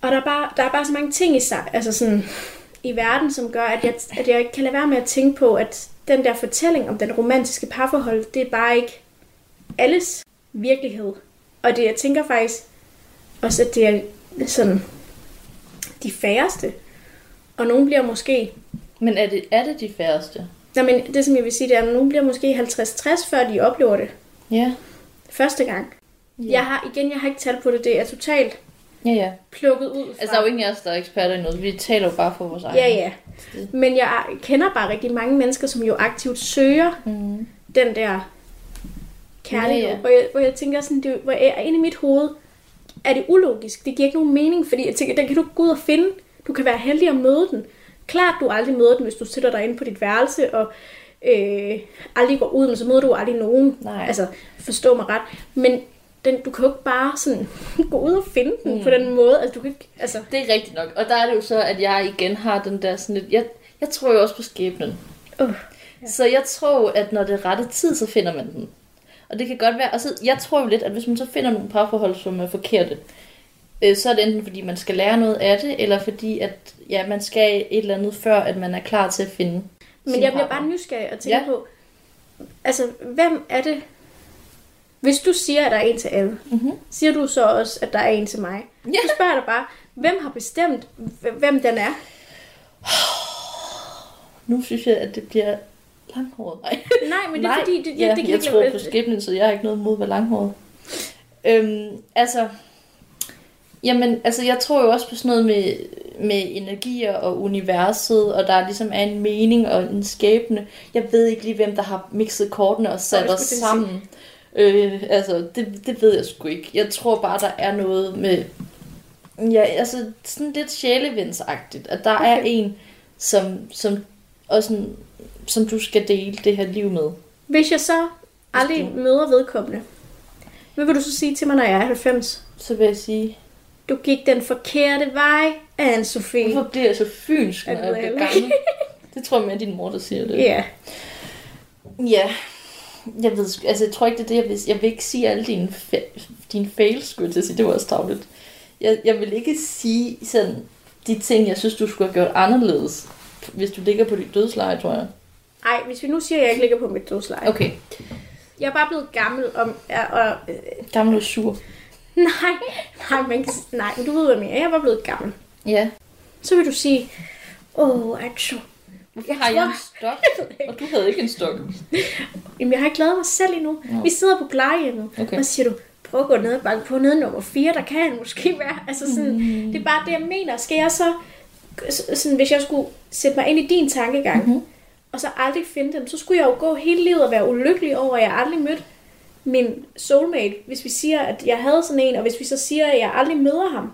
Og der er bare, der er bare så mange ting i, sig, altså sådan, i verden, som gør, at jeg, at jeg ikke kan lade være med at tænke på, at den der fortælling om den romantiske parforhold, det er bare ikke alles virkelighed. Og det, jeg tænker faktisk også, at det er sådan de færreste. Og nogen bliver måske... Men er det, er det de færreste? Nej, men det som jeg vil sige, det er, at nogen bliver måske 50-60, før de oplever det Ja. første gang. Ja. Jeg har, igen, jeg har ikke talt på det. Det er totalt Ja, ja. plukket ud fra... Altså, der er jo ingen af os, der er eksperter i noget. Vi taler jo bare for vores egen. Ja, ja. Men jeg kender bare rigtig mange mennesker, som jo aktivt søger Mm. den der kærlighed. Ja. ja. Hvor, jeg, hvor jeg tænker sådan, det, hvor jeg, inde i mit hoved, er det ulogisk. Det giver ikke nogen mening, fordi jeg tænker, den kan du gå ud og finde. Du kan være heldig at møde den. Klart, du aldrig møder den, hvis du sætter dig inde på dit værelse og øh, aldrig går ud, men så møder du aldrig nogen. Nej. Altså, forstå mig ret. Men den, du kan jo ikke bare sådan (laughs) gå ud og finde den mm. på den måde. Altså, du kan ikke, altså, Det er rigtigt nok. Og der er det jo så, at jeg igen har den der sådan lidt... Jeg, jeg tror jo også på skæbnen. uh, Så jeg tror, at når det er rette tid, så finder man den. Og det kan godt være... Og så, jeg tror jo lidt, at hvis man så finder nogle parforhold, som er forkerte, øh, så er det enten fordi, man skal lære noget af det, eller fordi, at ja, man skal et eller andet, før at man er klar til at finde Men jeg bliver bare nysgerrig og tænker Ja. på, altså, hvem er det? Hvis du siger, at der er en til alle, Mhm. siger du så også, at der er en til mig? Ja. Så spørger dig bare, hvem har bestemt, hvem den er? Nu synes jeg, at det bliver langhåret. Nej. Nej, men det er Nej, fordi, det, ja, det kan jeg ikke tror på skæbnen, så jeg har ikke noget at være langhåret. Øhm, altså, jamen, altså, jeg tror jo også på sådan noget med, med energier og universet, og der ligesom er en mening og en skæbne. Jeg ved ikke lige, hvem der har mixet kortene og sat os sammen. Øh, altså, det, det ved jeg sgu ikke. Jeg tror bare, der er noget med... Ja, altså, sådan lidt sjælevindsagtigt, at der okay. er en, som, som og sådan, som du skal dele det her liv med. Hvis jeg så aldrig du- møder vedkommende, hvad vil du så sige til mig, når jeg er 90? Så vil jeg sige, Du gik den forkerte vej, Anne-Sophie. hvorfor bliver jeg så fynsk, når Jeg bliver gammel? (laughs) Det tror jeg mere, din mor, der siger det. Ja. Ja, jeg ved altså jeg tror ikke, det er det, jeg vil, jeg vil ikke sige alle dine, fa- dine fails, skulle jeg til at sige, det var også tavligt. Jeg, jeg vil ikke sige sådan, de ting, jeg synes, du skulle have gjort anderledes, hvis du ligger på dit dødsleje, tror jeg. Ej, hvis vi nu siger, at jeg ikke ligger på mit dødsleje. Okay. Jeg er bare blevet gammel om... Ja, og, øh, Gammel og sur. (laughs) nej, nej, man kan, nej, men du ved, hvad jeg mener. Jeg bare blevet gammel. Ja. Så vil du sige, åh, oh, altså, Hvorfor har jeg en (laughs) stok? Og du havde ikke en stok. Jamen, jeg har ikke lavet mig selv endnu. Nå. Vi sidder på plejehjemmet, Okay. og så siger du, prøv at gå ned og banke på nede nummer 4, der kan han måske være. Altså sådan, Mm. det er bare det, jeg mener. Skal jeg så, sådan, hvis jeg skulle sætte mig ind i din tankegang, Mhm. og så aldrig finde dem, så skulle jeg jo gå hele livet og være ulykkelig over, at jeg aldrig mødte min soulmate, hvis vi siger, at jeg havde sådan en, og hvis vi så siger, at jeg aldrig møder ham.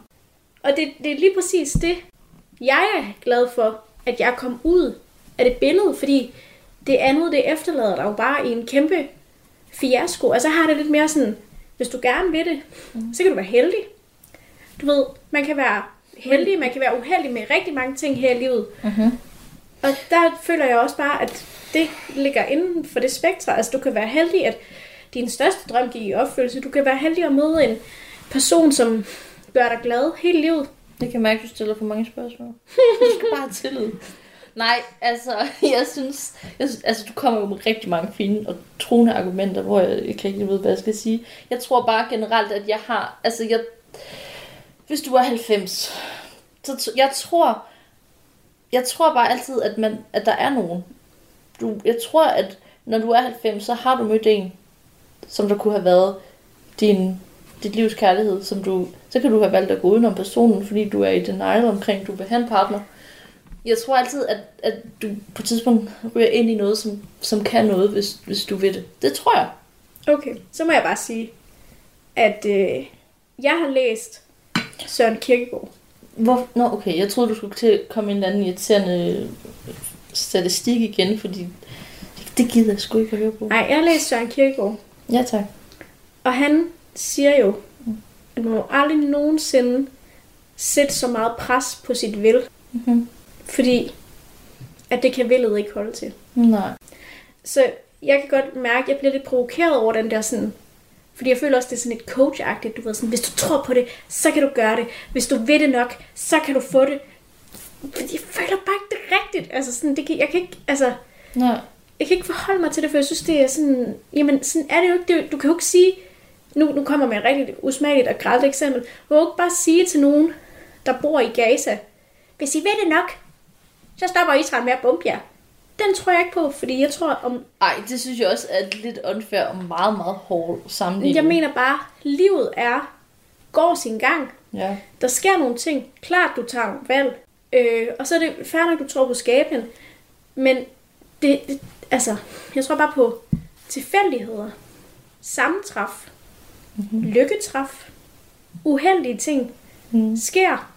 Og det, det er lige præcis det, jeg er glad for, at jeg kom ud af det billede, fordi det andet, det efterlader dig jo bare i en kæmpe fiasko. Altså har det lidt mere sådan, hvis du gerne vil det, så kan du være heldig. Du ved, man kan være heldig, man kan være uheldig med rigtig mange ting her i livet. Mhm. Og der føler jeg også bare, at det ligger inden for det spektre. Altså du kan være heldig, at din største drøm gik i opfyldelse. Du kan være heldig at møde en person, som gør dig glad hele livet. Det kan jeg mærke, at du stiller for mange spørgsmål. (laughs) Du skal bare have tillid. Nej, altså, jeg synes, jeg synes, altså, du kommer jo med rigtig mange fine og truende argumenter, hvor jeg ikke rigtig ved, hvad jeg skal sige. Jeg tror bare generelt, at jeg har, altså, jeg, hvis du er 90, så jeg tror, jeg tror bare altid, at, man, at der er nogen. Du, jeg tror, at når du er 90, så har du mødt en, som der kunne have været din, dit livs kærlighed, som du, så kan du have valgt at gå udenom personen, fordi du er i denial omkring, du vil have en partner. Jeg tror altid, at, at du på et tidspunkt ryger ind i noget, som, som kan noget, hvis, hvis du vil det. Det tror jeg. Okay, så må jeg bare sige, at øh, jeg har læst Søren Kierkegaard. Hvor, nå, okay, jeg troede, du skulle til at komme en eller anden irriterende statistik igen, fordi det gider jeg sgu ikke at høre på. Nej, jeg har læst Søren Kierkegaard, Ja, tak. og han siger jo, at man må aldrig nogensinde sætte så meget pres på sit vil, Mm-hmm. fordi at det kan villet ikke holde til. Nej. Så jeg kan godt mærke, at jeg bliver lidt provokeret over den der sådan... Fordi jeg føler også, det er sådan et coach-agtigt. Du ved sådan, hvis du tror på det, så kan du gøre det. Hvis du ved det nok, så kan du få det. Fordi jeg føler bare ikke, det rigtigt. Altså sådan, det kan, jeg kan ikke, altså... Nej. Jeg kan ikke forholde mig til det, for jeg synes, det er sådan... Jamen, sådan er det jo ikke. Det, du kan jo ikke sige... Nu, nu kommer med et rigtig usmageligt og gralt eksempel. Du kan jo ikke bare sige til nogen, der bor i Gaza, hvis I ved det nok, så stopper Israel med at bombe jer. Den tror jeg ikke på, fordi jeg tror, om Ej, det synes jeg også er lidt unfair og meget, meget hård sammenligning. Jeg mener bare, livet er, går sin gang. Ja. Der sker nogle ting. Klart, du tager nogle valg. Øh, og så er det fair nok, du tror på skæbnen. Men det, det, altså, jeg tror bare på tilfældigheder. Sammentræf. Mm-hmm. Lykketræf. Uheldige ting Mm. sker.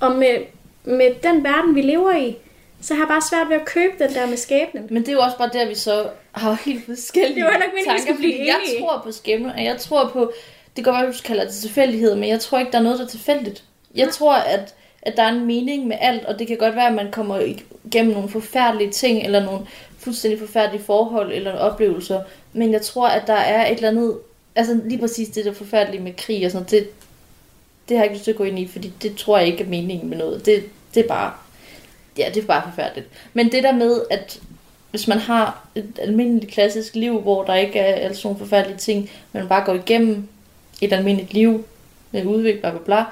Og med, med den verden, vi lever i, så har jeg bare svært ved at købe den der med skæbnen. Men det er jo også bare der, vi så har helt forskellige Det var nok meningen, tanker. blive fordi jeg tror på skæbne, og jeg tror på, det kan godt være, du kalder det tilfældighed, men jeg tror ikke, der er noget, der er tilfældigt. Jeg tror, at, at der er en mening med alt, og det kan godt være, at man kommer igennem nogle forfærdelige ting, eller nogle fuldstændig forfærdelige forhold, eller oplevelser, men jeg tror, at der er et eller andet, altså lige præcis det der forfærdelige med krig og sådan noget, det, det har jeg ikke lyst til at gå ind i, fordi det tror jeg ikke er meningen med noget. Det, det er bare, ja, det er bare forfærdeligt. Men det der med, at hvis man har et almindeligt klassisk liv, hvor der ikke er alle sådan nogle forfærdelige ting, men man bare går igennem et almindeligt liv med udvikling, bla bla bla,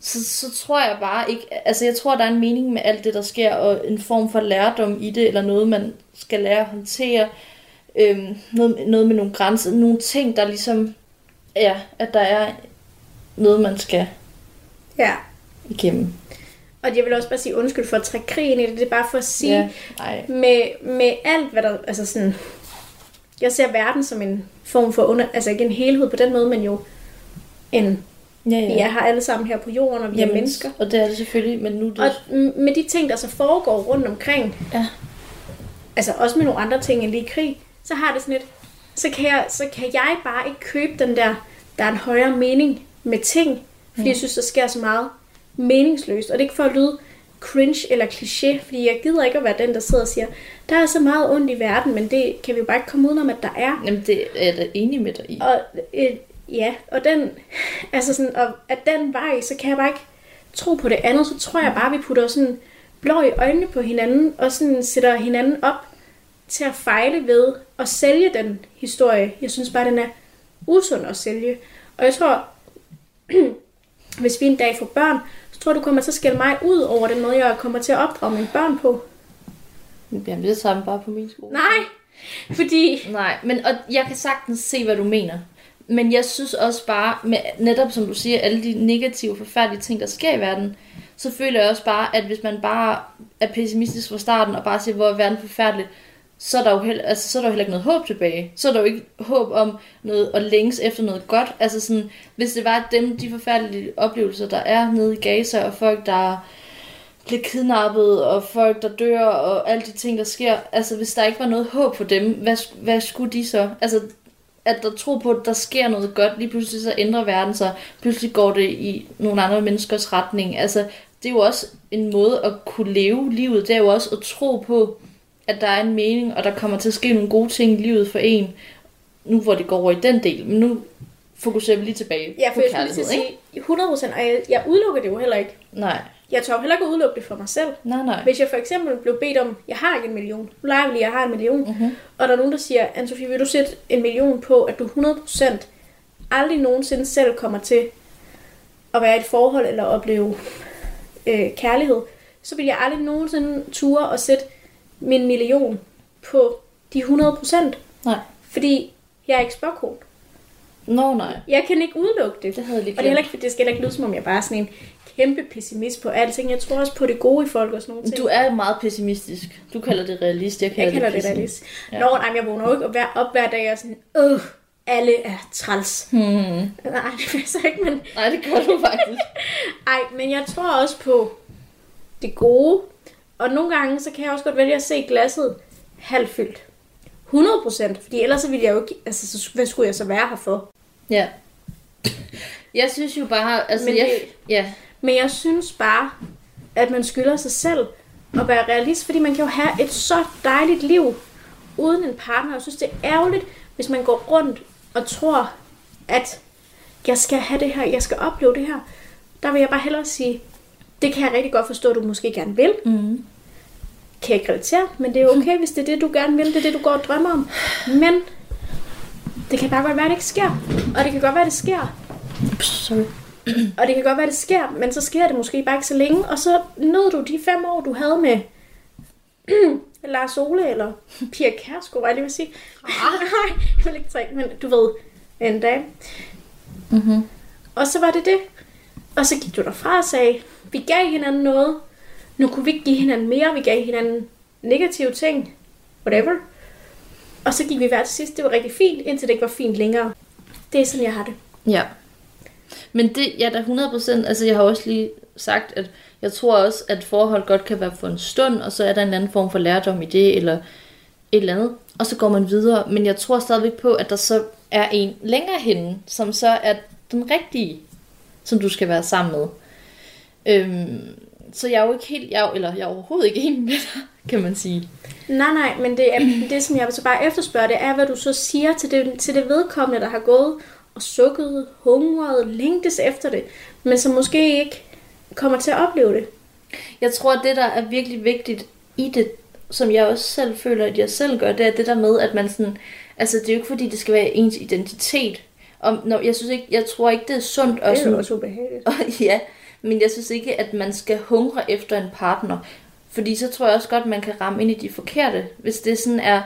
så, så tror jeg bare ikke, altså jeg tror, der er en mening med alt det, der sker, og en form for lærdom i det, eller noget, man skal lære at håndtere, øhm, noget, noget med nogle grænser, nogle ting, der ligesom, ja, at der er noget, man skal Ja. igennem. Og jeg vil også bare sige undskyld for at trække krigen i det. Det er bare for at sige, Ja, nej. med, med alt, hvad der... Altså sådan, jeg ser verden som en form for under... Altså ikke en helhed på den måde, men jo en Ja, Vi er her alle sammen her på jorden, og vi er mennesker. Og det er det selvfølgelig, men nu det... Og med de ting, der så foregår rundt omkring, Ja. altså også med nogle andre ting end lige krig, så har det sådan lidt, så kan, jeg, så kan jeg bare ikke købe den der, der er en højere mening med ting, fordi mm. jeg synes, der sker så meget meningsløst. Og det er ikke for at lyde cringe eller kliché, fordi jeg gider ikke at være den, der sidder og siger, der er så meget ondt i verden, men det kan vi jo bare ikke komme udenom, at der er. Jamen, det er jeg da enig med dig i. Og øh, ja, og den, altså sådan, og at den vej, så kan jeg bare ikke tro på det andet. Så tror jeg bare, vi putter sådan blå i øjnene på hinanden, og sådan sætter hinanden op til at fejle ved at sælge den historie. Jeg synes bare, den er usund at sælge. Og jeg tror, (clears throat) hvis vi en dag får børn, så tror du kommer til at skælde mig ud over den måde, jeg kommer til at opdrage mine børn på. Jamen, det er samme bare på min skole. Nej, fordi... Nej, men og jeg kan sagtens se, hvad du mener. Men jeg synes også bare, med, netop som du siger, alle de negative, forfærdelige ting, der sker i verden, så føler jeg også bare, at hvis man bare er pessimistisk fra starten, og bare siger, hvor er verden forfærdelig, så er, der jo heller, altså, så er der jo heller ikke noget håb tilbage. Så er der jo ikke håb om noget at længes efter noget godt. Altså sådan, hvis det var at dem, de forfærdelige oplevelser, der er nede i Gaza, og folk, der bliver kidnappet, og folk, der dør, og alle de ting, der sker. Altså, hvis der ikke var noget håb for dem, hvad, hvad skulle de så? Altså, at der tro på, at der sker noget godt, lige pludselig så ændrer verden sig. Pludselig går det i nogle andre menneskers retning. Altså, det er jo også en måde at kunne leve livet. Det er jo også at tro på, at der er en mening, og der kommer til at ske nogle gode ting i livet for en. Nu hvor det går over i den del, men nu fokuserer vi lige tilbage Ja, på for jeg lige til kærlighed, ikke? sige 100 procent, og jeg, jeg udelukker det jo heller ikke. Nej, Jeg tør heller ikke udelukke det for mig selv. nej, nej. Hvis jeg for eksempel blev bedt om, jeg har ikke en million, nu leger vi lige, jeg har en million, Mhm. og der er nogen, der siger, Anne-Sophie, vil du sætte en million på, at du 100% aldrig nogensinde selv kommer til at være i et forhold eller opleve øh, kærlighed, så vil jeg aldrig nogensinde ture og sætte min million på de 100%. Nej. Fordi jeg er ikke spåkone. Nå, nej. Jeg kan ikke udelukke det. Det havde jeg lige Og det er heller ikke, det skal heller ikke lyde som om, jeg bare er sådan en kæmpe pessimist på alting. Jeg tror også på det gode i folk og sådan nogle ting. Du er meget pessimistisk. Du kalder det realist, jeg kalder, jeg kalder det det realist. Ja. Nå, nej, jeg vågner jo ikke op hver, op hver dag og sådan, øh, alle er træls. Hmm. Nej, det vil så ikke, men... Nej, det gør du faktisk. (laughs) Ej, men jeg tror også på det gode. Og nogle gange, så kan jeg også godt vælge at se glasset halvfyldt. 100 procent, fordi ellers så ville jeg jo ikke... Altså, så, hvad skulle jeg så være her for? ja. Jeg synes jo bare, altså Men jeg, det- ja, Men jeg synes bare, at man skylder sig selv at være realist, fordi man kan jo have et så dejligt liv uden en partner. Jeg synes, det er ærgerligt, hvis man går rundt og tror, at jeg skal have det her, jeg skal opleve det her. Der vil jeg bare hellere sige, det kan jeg rigtig godt forstå, at du måske gerne vil. mm. Kan jeg ikke relatere, men det er okay, (laughs) hvis det er det, du gerne vil. Det er det, du går og drømmer om. Men det kan bare godt være, at det ikke sker. Og det kan godt være, at det sker. sorry. Og det kan godt være, det sker, men så sker det måske bare ikke så længe. Og så nød du de fem år, du havde med (clears throat) Lars Ole eller Pia Kærsgaard, var jeg lige vil sige. (laughs) Nej, jeg vil ikke trække, men du ved, en dag. Mm-hmm. Og så var det det. Og så gik du derfra og sagde, vi gav hinanden noget. Nu kunne vi ikke give hinanden mere. Vi gav hinanden negative ting. Whatever. Og så gik vi hver til sidst. Det var rigtig fint, indtil det ikke var fint længere. Det er sådan, jeg har det. Ja. Men det, ja, der 100%, altså jeg har også lige sagt, at jeg tror også, at forhold godt kan være for en stund, og så er der en anden form for lærdom i det, eller et eller andet, og så går man videre. Men jeg tror stadigvæk på, at der så er en længere henne, som så er den rigtige, som du skal være sammen med. Øhm, så jeg er jo ikke helt, jeg eller jeg er overhovedet ikke enig med dig, kan man sige. Nej, nej, men det, er, det som jeg så bare efterspørger, det er, hvad du så siger til det, til det vedkommende, der har gået og sukket, hungret, længtes efter det, men som måske ikke kommer til at opleve det. Jeg tror, at det, der er virkelig vigtigt i det, som jeg også selv føler, at jeg selv gør, det er det der med, at man sådan... Altså, det er jo ikke fordi, det skal være ens identitet. Og når, jeg synes ikke, jeg tror ikke, det er sundt. Og Det er sådan, jo også ubehageligt. og, (laughs) ja, men jeg synes ikke, at man skal hungre efter en partner. Fordi så tror jeg også godt, man kan ramme ind i de forkerte. Hvis det sådan er...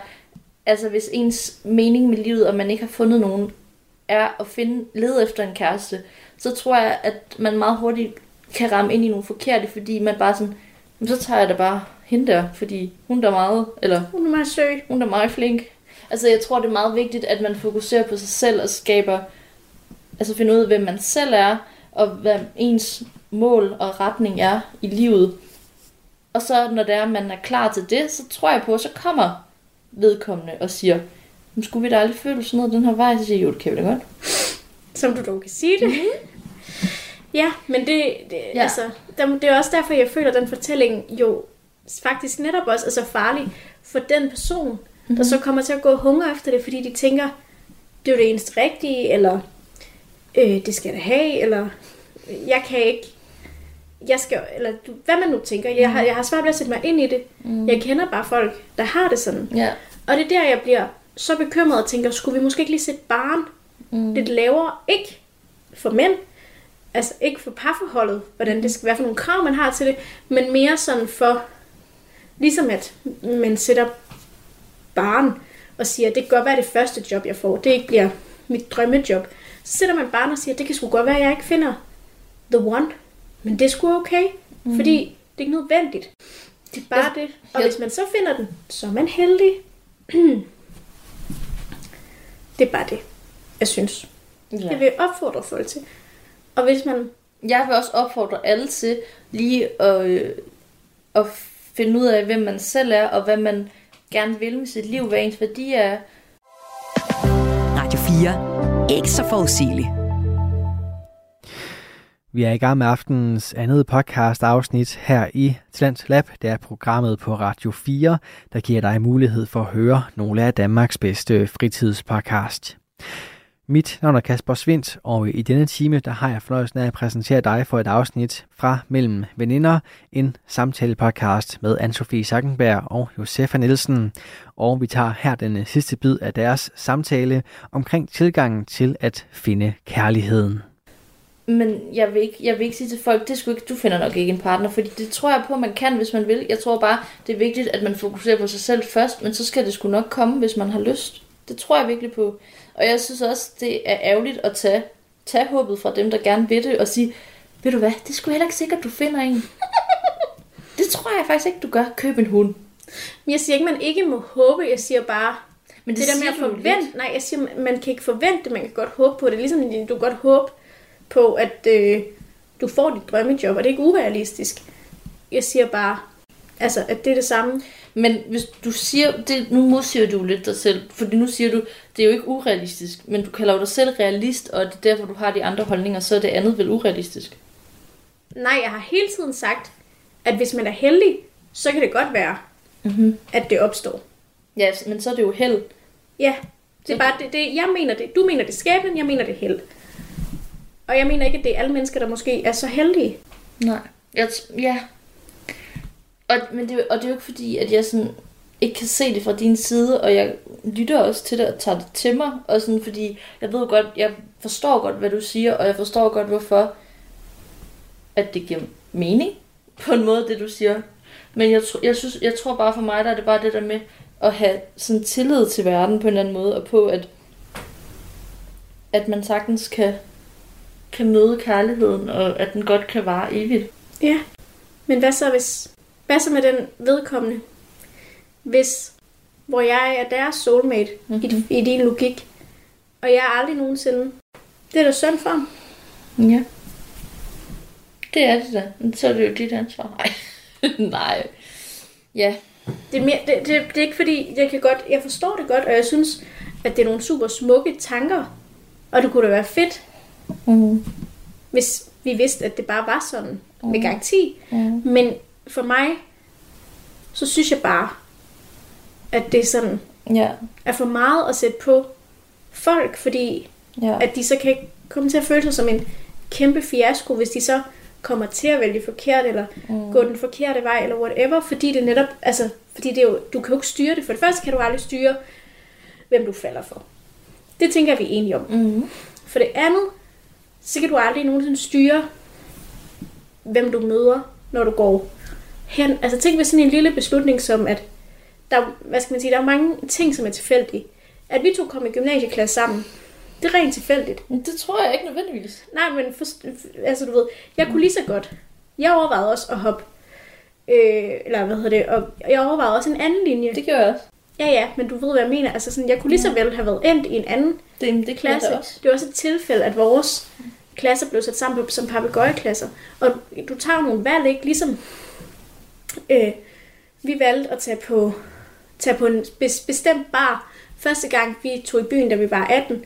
Altså, hvis ens mening med livet, og man ikke har fundet nogen, er at finde, lede efter en kæreste, så tror jeg, at man meget hurtigt kan ramme ind i nogle forkerte, fordi man bare sådan, "Jamen, så tager jeg da bare hende der, fordi hun der er meget, eller Hun er meget søg. hun er meget flink. Altså, jeg tror, det er meget vigtigt, at man fokuserer på sig selv og skaber, altså finder ud af, hvem man selv er, og hvad ens mål og retning er i livet. Og så når det er, at man er klar til det, så tror jeg på, at så kommer vedkommende og siger, "Men skulle vi da aldrig føle sådan noget den her vej? Så siger jeg, jo, det kan vi da godt. Som du dog kan sige det. Mm-hmm. Ja, men det, det, ja. Altså, der, det er også derfor, jeg føler, at den fortælling jo faktisk netop også er så farlig for den person, mm-hmm. der så kommer til at gå og hungre efter det, fordi de tænker, det er det eneste rigtige, eller øh, det skal jeg da have, eller jeg kan ikke, jeg skal, eller du- hvad man nu tænker. Jeg har, jeg har svært ved at sætte mig ind i det. Mm. Jeg kender bare folk, der har det sådan. Ja. Og det er der, jeg bliver så bekymret og tænker, skulle vi måske ikke lige sætte barn mm. lidt lavere? Ikke for mænd, altså ikke for parforholdet, hvordan det skal være for nogle krav, man har til det, men mere sådan for, ligesom at man sætter barn og siger, det kan godt være det første job, jeg får, det ikke bliver mit drømmejob. Så sætter man barn og siger, det kan sgu godt være, at jeg ikke finder the one, men det er sgu okay, mm. fordi det er ikke nødvendigt. Det er bare Jeg- det. Og jeg- hvis man så finder den, så er man heldig. (clears throat) det er bare det, jeg synes. ja. Jeg vil opfordre folk til. Og hvis man... Jeg vil også opfordre alle til lige at, øh, at finde ud af, hvem man selv er, og hvad man gerne vil med sit liv, hvad ens værdi er. Radio 4. Ikke så forudsigeligt. Vi er i gang med aftenens andet podcast afsnit her i Talent Lab. Det er programmet på Radio 4, der giver dig mulighed for at høre nogle af Danmarks bedste fritidspodcast. Mit navn er Kasper Svindt, og i denne time der har jeg fornøjelsen af at præsentere dig for et afsnit fra Mellem Veninder, en samtale-podcast med Anne-Sophie Sackenberg og Josefa Nielsen. Og vi tager her den sidste bid af deres samtale omkring tilgangen til at finde kærligheden. Men jeg vil, ikke, jeg vil ikke sige til folk, det skulle ikke, du finder nok ikke en partner, fordi det tror jeg på, man kan, hvis man vil. Jeg tror bare, det er vigtigt, at man fokuserer på sig selv først, men så skal det sgu nok komme, hvis man har lyst. Det tror jeg virkelig på. Og jeg synes også, det er ærgerligt at tage, tage håbet fra dem, der gerne vil det, og sige, ved du hvad, det sgu heller ikke sikkert, du finder en. (laughs) det tror jeg faktisk ikke, du gør. Køb en hund. Men jeg siger ikke, man ikke må håbe. Jeg siger bare, Men det, det der med at forvente... Nej, jeg siger, man- kan ikke forvente. Man kan godt håbe på det. Ligesom du kan godt håbe på, at øh, du får dit drømmejob, og det er ikke urealistisk. Jeg siger bare, altså, at det er det samme. Men hvis du siger, det, nu modsiger du lidt dig selv, fordi nu siger du, det er jo ikke urealistisk, men du kalder jo dig selv realist, og det er derfor, du har de andre holdninger, så er det andet vel urealistisk. Nej, jeg har hele tiden sagt, at hvis man er heldig, så kan det godt være, Mm-hmm. at det opstår. Ja, men så er det jo held. Ja, det er bare det, det, jeg mener det. Du mener det skæbnen, jeg mener det held. Og jeg mener ikke, at det er alle mennesker, der måske er så heldige. Nej. Jeg, t- ja. Og, men det, og det er jo ikke fordi, at jeg sådan ikke kan se det fra din side, og jeg lytter også til det og tager det til mig, og sådan, fordi jeg ved godt, jeg forstår godt, hvad du siger, og jeg forstår godt, hvorfor at det giver mening på en måde, det du siger. Men jeg, tr- jeg, synes, jeg tror bare for mig, der er det bare det der med at have sådan tillid til verden på en eller anden måde, og på, at, at man sagtens kan, kan møde kærligheden, og at den godt kan vare evigt. Ja. Men hvad så, hvis, hvad så med den vedkommende? Hvis, hvor jeg er deres soulmate mm-hmm. i, i din logik, og jeg er aldrig nogensinde, det er da synd for ham. Ja. Det er det da. Men så er det jo dit ansvar. (laughs) Nej. Nej. Ja. Det er, mere, det, det, det er ikke fordi, jeg kan godt, jeg forstår det godt, og jeg synes, at det er nogle super smukke tanker, og det kunne da være fedt, Mm. hvis vi vidste, at det bare var sådan, med garanti. Mm. Men for mig, så synes jeg bare, at det er sådan, Ja. er for meget at sætte på folk, fordi Ja. at de så kan komme til at føle sig som en kæmpe fiasko, hvis de så kommer til at vælge forkert, eller mm. gå den forkerte vej, eller whatever, fordi det netop, altså, fordi det er jo, du kan jo ikke styre det. For det første kan du aldrig styre, hvem du falder for. Det tænker vi enige om. Mm. For det andet, så kan du aldrig nogensinde styre, hvem du møder, når du går hen. Altså tænk ved sådan en lille beslutning som, at der, hvad skal man sige, der er mange ting, som er tilfældige. At vi to kom i gymnasieklasse sammen, det er rent tilfældigt. Det tror jeg ikke nødvendigvis. Nej, men for, altså du ved, jeg kunne lige så godt. Jeg overvejede også at hoppe, øh, eller hvad hedder det, og jeg overvejede også en anden linje. Det gør jeg også. Ja, ja, men du ved, hvad jeg mener. Altså sådan, jeg kunne lige så vel have været endt i en anden Det, det klasse. Det også. Det var også et tilfælde, at vores klasser blev sat sammen på, som papegøjeklasser. Og du tager nogle valg, ikke? Ligesom øh, vi valgte at tage på, tage på en bes- bestemt bar. Første gang vi tog i byen, da vi var 18.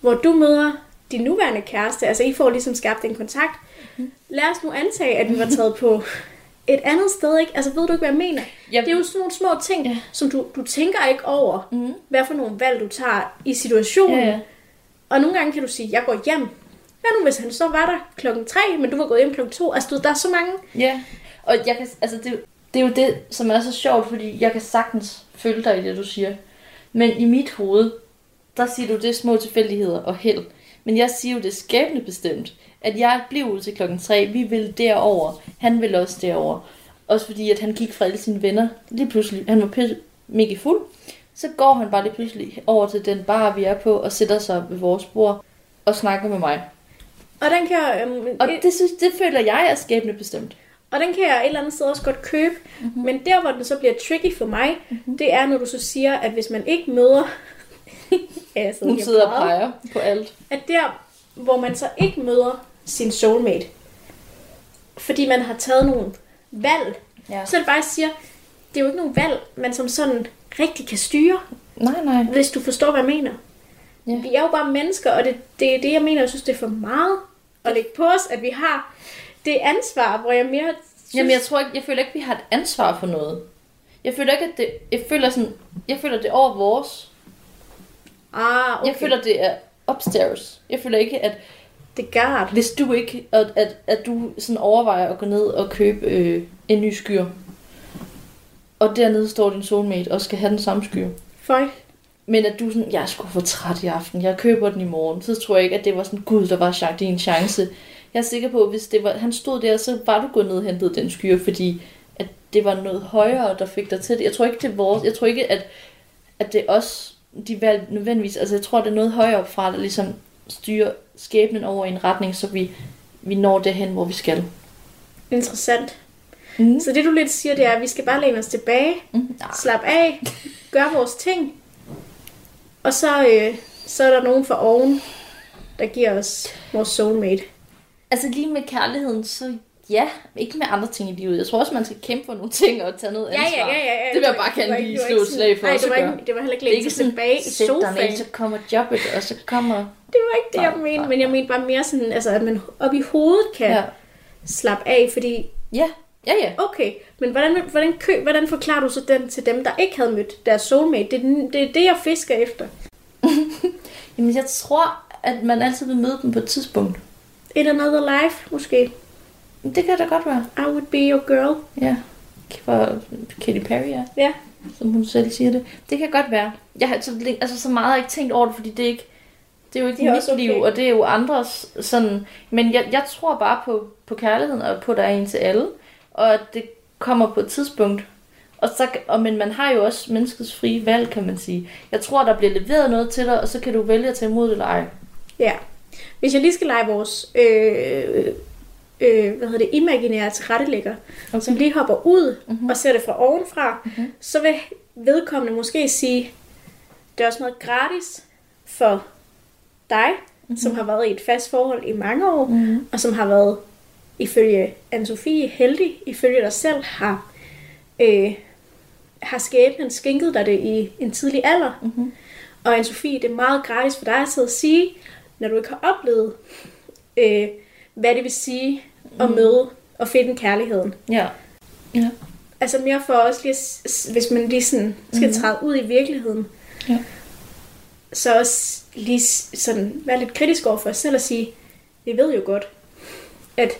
Hvor du møder din nuværende kæreste. Altså I får ligesom skabt en kontakt. Lad os nu antage, at vi var taget på et andet sted, ikke? Altså ved du ikke, hvad jeg mener? Ja. Det er jo sådan nogle små ting, Ja. som du, du tænker ikke over, Mhm. hvad for nogle valg du tager i situationen. Ja, ja. Og nogle gange kan du sige, jeg går hjem. Hvad nu, hvis han så var der klokken 3, men du var gået hjem klokken 2? Altså, du, der er så mange... Ja, og jeg kan, altså det, det er jo det, som er så sjovt, fordi jeg kan sagtens følge dig i det, du siger. Men i mit hoved, der siger du, det er små tilfældigheder og held. Men jeg siger jo, det er skæbne bestemt, at jeg blev ud til klokken 3, vi vil derover, han vil også derover. Også fordi, at han gik fra alle sine venner. Lige pludselig, han var pisse, mega fuld. Så går han bare lige pludselig over til den bar, vi er på, og sætter sig ved vores bord og snakker med mig. Og den kan jeg, øhm, Og det, synes, det føler jeg er skæbne bestemt. Og den kan jeg et eller andet sted også godt købe. Mhm. Mm-hmm. Men der, hvor den så bliver tricky for mig, mm-hmm. det er, når du så siger, at hvis man ikke møder... ja, sidder Hun sidder og peger. på alt. At der, hvor man så ikke møder sin soulmate, fordi man har taget nogle valg, Ja. så det bare, siger, det er jo ikke nogle valg, man som sådan rigtig kan styre, Nej, nej. hvis du forstår, hvad jeg mener. Ja. Vi er jo bare mennesker, og det, det er det, jeg mener, jeg synes, det er for meget at lægge på os, at vi har det ansvar, hvor jeg mere synes, Jamen, jeg tror ikke, jeg føler ikke, vi har et ansvar for noget. Jeg føler ikke, at det, jeg føler sådan, jeg føler, det er over vores. Ah, okay. Jeg føler, det er upstairs. Jeg føler ikke, at det er hvis du ikke, at, at, at du sådan overvejer at gå ned og købe øh, en ny skyr, og dernede står din soulmate og skal have den samme skyr. Føj. Men at du sådan, jeg er sgu for træt i aften, jeg køber den i morgen. Så tror jeg ikke, at det var sådan, gud, der var din chance. Jeg er sikker på, at hvis det var, han stod der, så var du gået ned og hentet den skyr, fordi at det var noget højere, der fik dig til det. Jeg tror ikke, det er vores, jeg tror ikke, at, at det er os, de valg nødvendigvis, altså jeg tror, det er noget højere op fra, der ligesom styrer skæbnen over i en retning, så vi, vi når derhen, hvor vi skal. Interessant. Mm. Så det du lidt siger, det er, at vi skal bare læne os tilbage, Mm. slap af, gøre vores ting, og så, øh, så er der nogen for oven, der giver os vores soulmate. Altså lige med kærligheden, så ja, ikke med andre ting i livet. Jeg tror også, man skal kæmpe for nogle ting og tage noget ansvar. Det vil jeg bare gerne ikke- lige slå et slag for Nej, det var, ikke, det var heller ikke Det ikke sig sådan, tilbage i sæt dig sofaen. ned, så kommer jobbet, og så kommer... Det var ikke det, jeg mente, men jeg mente bare mere sådan, altså, at man op i hovedet kan Ja, ja. slappe af, fordi, ja, ja. ja. okay, men hvordan, hvordan, kø, hvordan forklarer du så den til dem, der ikke havde mødt deres soulmate? Det, er det er det, jeg fisker efter. (laughs) Jamen, jeg tror, at man altid vil møde dem på et tidspunkt. In another life, måske. Det kan da godt være. I would be your girl. Ja. For Katy Perry, ja. Ja. Som hun selv siger det. Det kan godt være. Jeg har så, altså, så meget har jeg ikke tænkt over det, fordi det er ikke... Det er jo ikke Det er mit okay. liv, og det er jo andres sådan... Men jeg, jeg tror bare på, på kærligheden, og på, at der er en til alle. Og at det kommer på et tidspunkt. Og så, og, men man har jo også menneskets frie valg, kan man sige. Jeg tror, der bliver leveret noget til dig, og så kan du vælge at tage imod det eller ej. Ja. Hvis jeg lige skal lege vores øh, øh, hvad hedder det, imaginære tilrettelægger, okay. som lige hopper ud mm-hmm. og ser det fra ovenfra, mm-hmm. så vil vedkommende måske sige, det er også noget gratis for dig, mm-hmm. som har været i et fast forhold i mange år, mm-hmm. og som har været, ifølge Anne-Sophie, heldig, ifølge dig selv, har, øh, har skæbnen skænket dig det i en tidlig alder. Mm-hmm. Og Anne-Sophie, det er meget gratis for dig at sidde og sige, når du ikke har oplevet, øh, hvad det vil sige at møde og finde kærligheden. Ja. Ja. Altså mere for os lige, hvis man lige sådan skal mm-hmm. træde ud i virkeligheden. Ja. Så også lige sådan være lidt kritisk over for os selv og sige, vi ved jo godt, at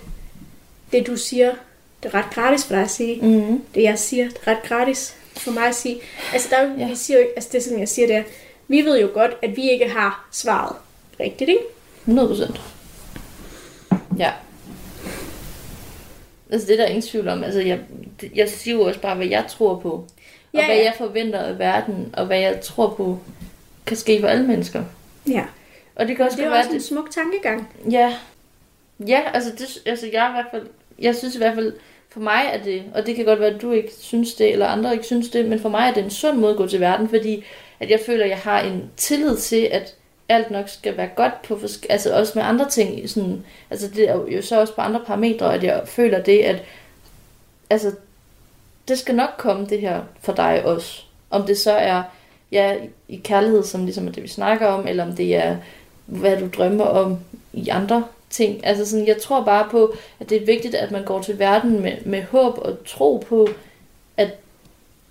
det du siger, det er ret gratis for dig at sige. Mm. Det jeg siger, det er ret gratis for mig at sige. Altså, der er ja. vi siger jo ikke, altså det som jeg siger, det er, vi ved jo godt, at vi ikke har svaret rigtigt, ikke? 100 procent. Ja. Altså det er der ingen tvivl om. Altså jeg, det- jeg siger jo også bare, hvad jeg tror på. Og Ja, hvad ja. jeg forventer af verden, og hvad jeg tror på, kan ske for alle mennesker. Ja. Og det kan også Det er jo være, også en at smuk tankegang. det, ja, ja, altså, det, altså jeg i hvert fald, jeg synes i hvert fald, for mig er det, og det kan godt være, at du ikke synes det, eller andre ikke synes det, men for mig er det en sund måde at gå til verden, fordi at jeg føler, at jeg har en tillid til, at alt nok skal være godt på forsk- altså også med andre ting. Sådan, altså det er jo så også på andre parametre, at jeg føler det, at altså, det skal nok komme det her for dig også. Om det så er ja, i kærlighed, som ligesom er det, vi snakker om, eller om det er, hvad du drømmer om i andre ting. Altså sådan, jeg tror bare på, at det er vigtigt, at man går til verden med, med håb og tro på, at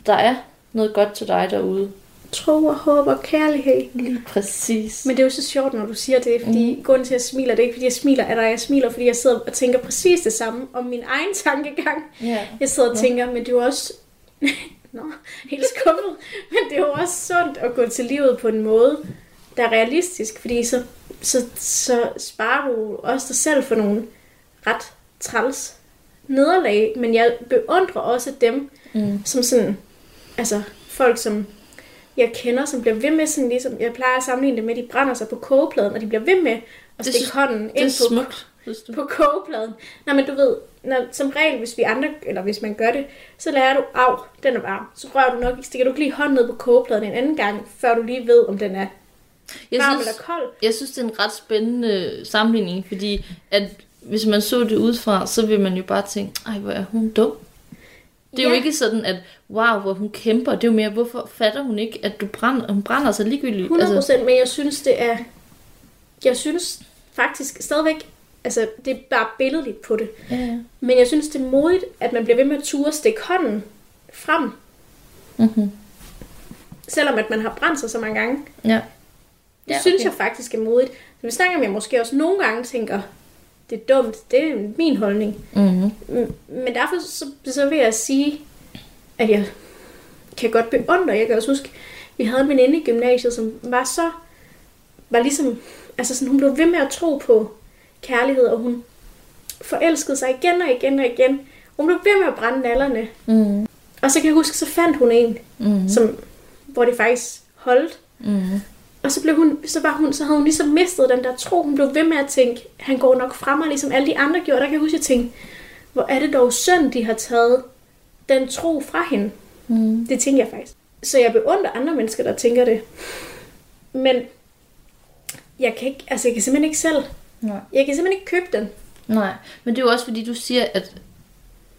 der er noget godt til dig derude. Tro og håb og kærlighed. Lige præcis. Men det er jo så sjovt, når du siger det, fordi mm. grunden til, at jeg smiler, det er ikke, fordi jeg smiler, at jeg smiler, fordi jeg sidder og tænker præcis det samme om min egen tankegang. ja. Jeg sidder og tænker, men det er jo også... (laughs) Nå, helt skuffet. Men det er jo også sundt at gå til livet på en måde, der er realistisk, fordi så, så, så sparer du også dig selv for nogle ret træls nederlag, men jeg beundrer også dem, Mm. som sådan, altså folk, som jeg kender, som bliver ved med sådan ligesom, jeg plejer at sammenligne det med, at de brænder sig på kogepladen, og de bliver ved med at stikke hånden Det er ind på smukt, du. på kogepladen. Nej, men du ved, når, som regel, hvis vi andre, eller hvis man gør det, så lærer du, af, den er varm. Så rører du nok, stikker du ikke lige hånden ned på kogepladen en anden gang, før du lige ved, om den er Jeg varm synes, eller kold. jeg synes, det er en ret spændende sammenligning, fordi at hvis man så det udefra, så vil man jo bare tænke, ej, hvor er hun dum. Det er ja. jo ikke sådan, at wow, hvor hun kæmper. Det er jo mere, hvorfor fatter hun ikke, at du brænder, hun brænder sig ligegyldigt. 100 procent, men jeg synes, det er... Jeg synes faktisk stadigvæk, altså det er bare billedligt på det, ja, ja. men jeg synes, det er modigt, at man bliver ved med at ture stikke hånden frem, Mm-hmm. selvom at man har brændt sig så mange gange. ja. Det ja, synes okay. jeg faktisk er modigt. Så vi snakker om, jeg måske også nogle gange tænker, det er dumt, det er min holdning. Mm-hmm. Mm, Men derfor så, så vil jeg sige, at jeg kan godt beundre. Jeg kan også huske, vi havde en veninde i gymnasiet, som var så, var ligesom, altså sådan, hun blev ved med at tro på kærlighed, og hun forelskede sig igen og igen og igen. Hun blev ved med at brænde nallerne. Mm-hmm. Og så kan jeg huske, så fandt hun en, Mm-hmm. som, hvor det faktisk holdt. Mm-hmm. Og så, blev hun, så, var hun, så havde hun ligesom mistet den der tro. Hun blev ved med at tænke, han går nok frem, og ligesom alle de andre gjorde. Der kan jeg huske, at jeg tænkte, hvor er det dog synd, de har taget den tro fra hende. Mm-hmm. Det tænker jeg faktisk. Så jeg beundrer andre mennesker, der tænker det. Men jeg kan, ikke, altså jeg kan simpelthen ikke selv. Nej. Jeg kan simpelthen ikke købe den. Nej, men det er jo også fordi, du siger, at,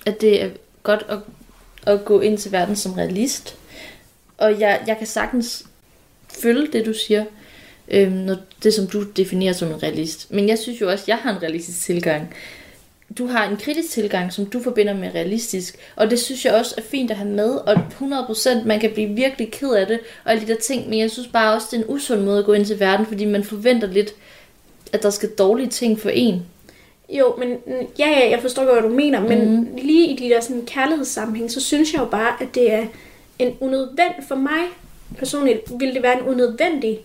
at det er godt at, at gå ind til verden som realist. Og jeg, jeg kan sagtens følge det, du siger, øhm, når det, som du definerer som en realist. Men jeg synes jo også, at jeg har en realistisk tilgang. Du har en kritisk tilgang, som du forbinder med realistisk. Og det synes jeg også er fint at have med. Og 100% man kan blive virkelig ked af det, og alle de der ting. Men jeg synes bare også, det er en usund måde at gå ind til verden, fordi man forventer lidt, at der skal dårlige ting for en. Jo, men ja, ja, jeg forstår godt, hvad du mener, men mm. lige i de der sådan kærlighedssammenhæng, så synes jeg jo bare, at det er en unødvendig, for mig personligt, vil det være en unødvendig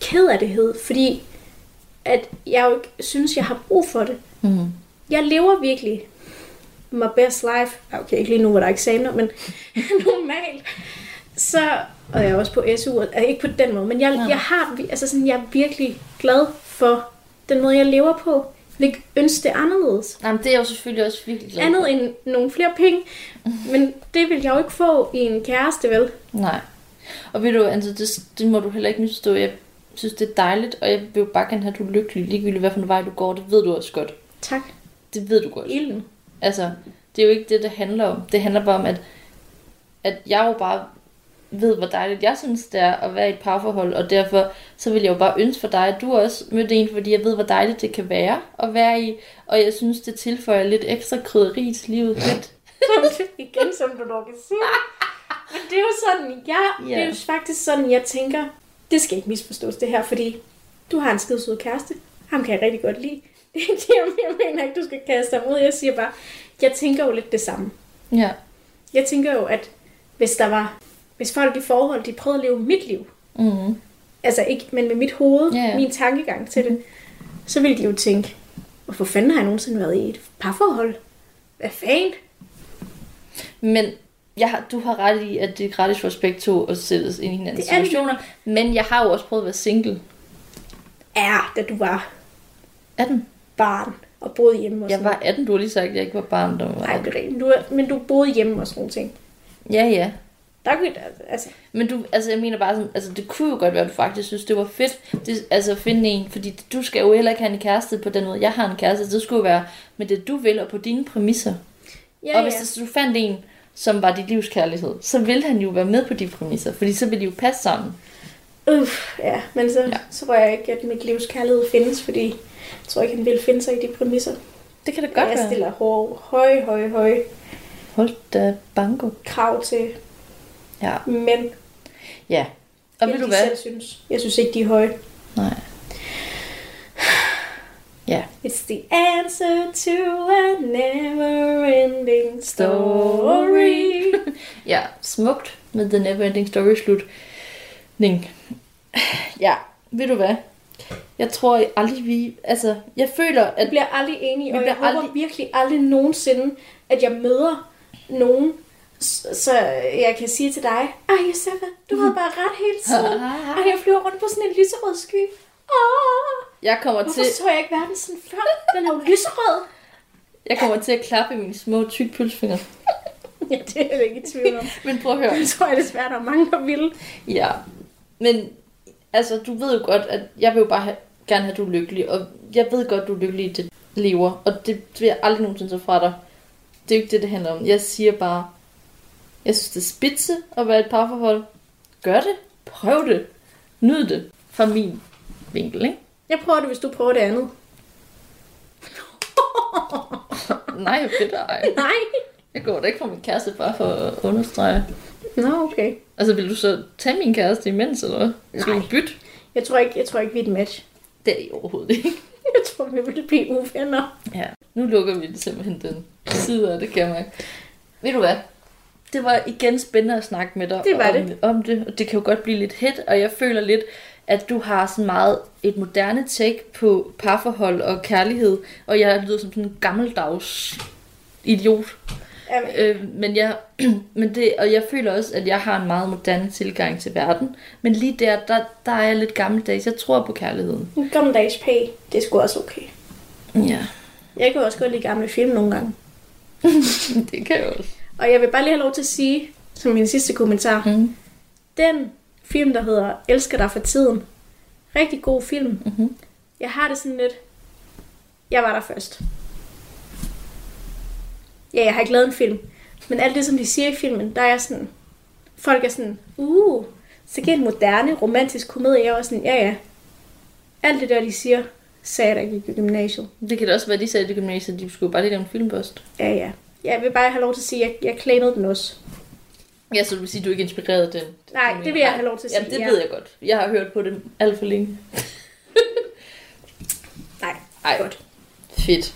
kederlighed, fordi at jeg jo ikke synes, jeg har brug for det. Mm. Jeg lever virkelig my best life. Okay, ikke lige nu, hvor der er eksamener, men (laughs) normalt. Så, og jeg er også på SU, og er ikke på den måde, men jeg, Ja. jeg, har, altså sådan, jeg er virkelig glad for den måde, jeg lever på. Jeg vil ikke ønske det anderledes. Jamen, det er jeg jo selvfølgelig også virkelig glad Andet for. end nogle flere penge, men det vil jeg jo ikke få i en kæreste, vel? Nej. Og ved du, altså, det, det må du heller ikke misforstå. Jeg synes, det er dejligt, og jeg vil jo bare gerne have, at du er lykkelig, ligegyldigt hvad for en vej du går. Det ved du også godt. Tak. Det ved du godt. Ilden. Altså, det er jo ikke det, det handler om. Det handler bare om, at, at jeg jo bare ved, hvor dejligt jeg synes, det er at være i et parforhold, og derfor så vil jeg jo bare ønske for dig, at du også mødte en, fordi jeg ved, hvor dejligt det kan være at være i, og jeg synes, det tilføjer lidt ekstra krydderi til livet. (laughs) Lidt. Igen, som du nok kan sige. Men det er jo sådan, jeg, Ja. det er jo faktisk sådan, jeg tænker, det skal ikke misforstås det her, fordi du har en skidsød kæreste. Ham kan jeg rigtig godt lide. (laughs) Det er det, jeg mener ikke, du skal kaste ham ud. Jeg siger bare, jeg tænker jo lidt det samme. Ja. Jeg tænker jo, at hvis der var, hvis folk i forhold, de prøvede at leve mit liv, Mm. altså ikke, men med mit hoved, ja. min tankegang til det, så ville de jo tænke, hvorfor fanden har jeg nogensinde været i et parforhold? Hvad fanden? Men jeg har, du har ret i, at det er gratis for os begge to at sætte os ind i hinandens Det er det. situationer. Men jeg har jo også prøvet at være single. Ja, da du var 18. barn og boede hjemme og Jeg sådan var 18, du har lige sagt, at jeg ikke var barn. Der var Nej, det er rigtigt. Du er, men du boede hjemme og sådan nogle ting. Ja, ja. Der kunne, altså, Men du, altså jeg mener bare sådan, altså det kunne jo godt være, at du faktisk synes, det var fedt, det, altså at finde en, fordi du skal jo heller ikke have en kæreste på den måde, jeg har en kæreste, det skulle jo være med det du vil, og på dine præmisser. ja, og hvis ja. du fandt en, som var dit livs kærlighed, så ville han jo være med på de præmisser, fordi så ville de jo passe sammen. Uff, ja, men så, Ja. tror jeg ikke, at mit livs kærlighed findes, fordi jeg tror ikke, han vil finde sig i de præmisser. Det kan da godt jeg være. stiller hår, høje, høje, høje Hold da banko. krav til Ja, mænd. ja. Og end du hvad? Selv synes. Jeg synes ikke, de er høje. Ja. It's the answer to a never-ending story. (laughs) Ja, smukt med The Neverending Story slut. Ning. Ja, ved du hvad? Jeg tror aldrig vi... Altså, jeg føler, at... bliver aldrig enig, Vi og jeg håber aldrig- virkelig aldrig nogensinde, at jeg møder nogen, så jeg kan sige til dig, ej Josefa, du havde bare ret hele (laughs) tiden. Ej, jeg flyver rundt på sådan en lyserød sky. Jeg kommer hvorfor til, så jeg ikke verden sådan før? Den er jo lyserød. jeg kommer til at klappe i mine små tyk pølsefingre. (laughs) Ja, det er jeg ikke i tvivl om. (laughs) Men prøv at høre. Det tror jeg desværre, der er mange, der vil. Ja, men altså, du ved jo godt, at jeg vil jo bare have, gerne have, at du er lykkelig, og jeg ved godt, du er lykkelig i det lever, og det vil jeg aldrig nogensinde tage fra dig. Det er jo ikke det, det handler om. Jeg siger bare, jeg synes, det er spidse at være et parforhold. Gør det. Prøv det. Nyd det. Fra min vinkel, ikke? Jeg prøver det, hvis du prøver det andet. (laughs) Nej, jeg fedt ej. Nej. Jeg går da ikke fra min kæreste bare for at understrege. Nå, okay. Altså, vil du så tage min kæreste imens, eller hvad? Skal Nej. bytte? Jeg tror ikke, jeg tror ikke vi er et match. Det er I overhovedet ikke. (laughs) Jeg tror, vi vil blive uvenner. Ja, nu lukker vi det simpelthen den side af det, kan jeg mærke. Ved du hvad? Det var igen spændende at snakke med dig Det var om, det. om det, og det kan jo godt blive lidt hit, og jeg føler lidt, at du har sådan meget et moderne take på parforhold og kærlighed, og jeg lyder som sådan en gammeldags idiot. Jamen, Øh, men jeg, (clears throat) men det, og jeg føler også, at jeg har en meget moderne tilgang til verden. Men lige der, der, der er jeg lidt gammeldags. Jeg tror på kærligheden. en gammeldags pæ, det er sgu også okay. Ja, Jeg kan også godt lide gamle film nogle gange. (laughs) det kan jeg også. Og jeg vil bare lige have lov til at sige, som min sidste kommentar, Mm. den film, der hedder Elsker dig for tiden, rigtig god film. Mhm. Jeg har det sådan lidt, jeg var der først. Ja, jeg har ikke lavet en film, men alt det, som de siger i filmen, der er sådan, folk er sådan, uh, så giver en moderne, romantisk komedie, jeg var sådan, ja ja. Alt det der, de siger, sagde jeg da ikke i gymnasiet. Det kan da også være, de sagde i gymnasiet, de skulle bare lige lave en film først. Ja, ja. Jeg vil bare have lov til at sige, at jeg, jeg klænede den også. Ja, så du vil sige, at du ikke er inspireret af den? Nej, det vil jeg have lov til at sige. Ja, det ja. ved jeg godt. Jeg har hørt på det alt for længe. (laughs) Nej, Ej, godt. fedt.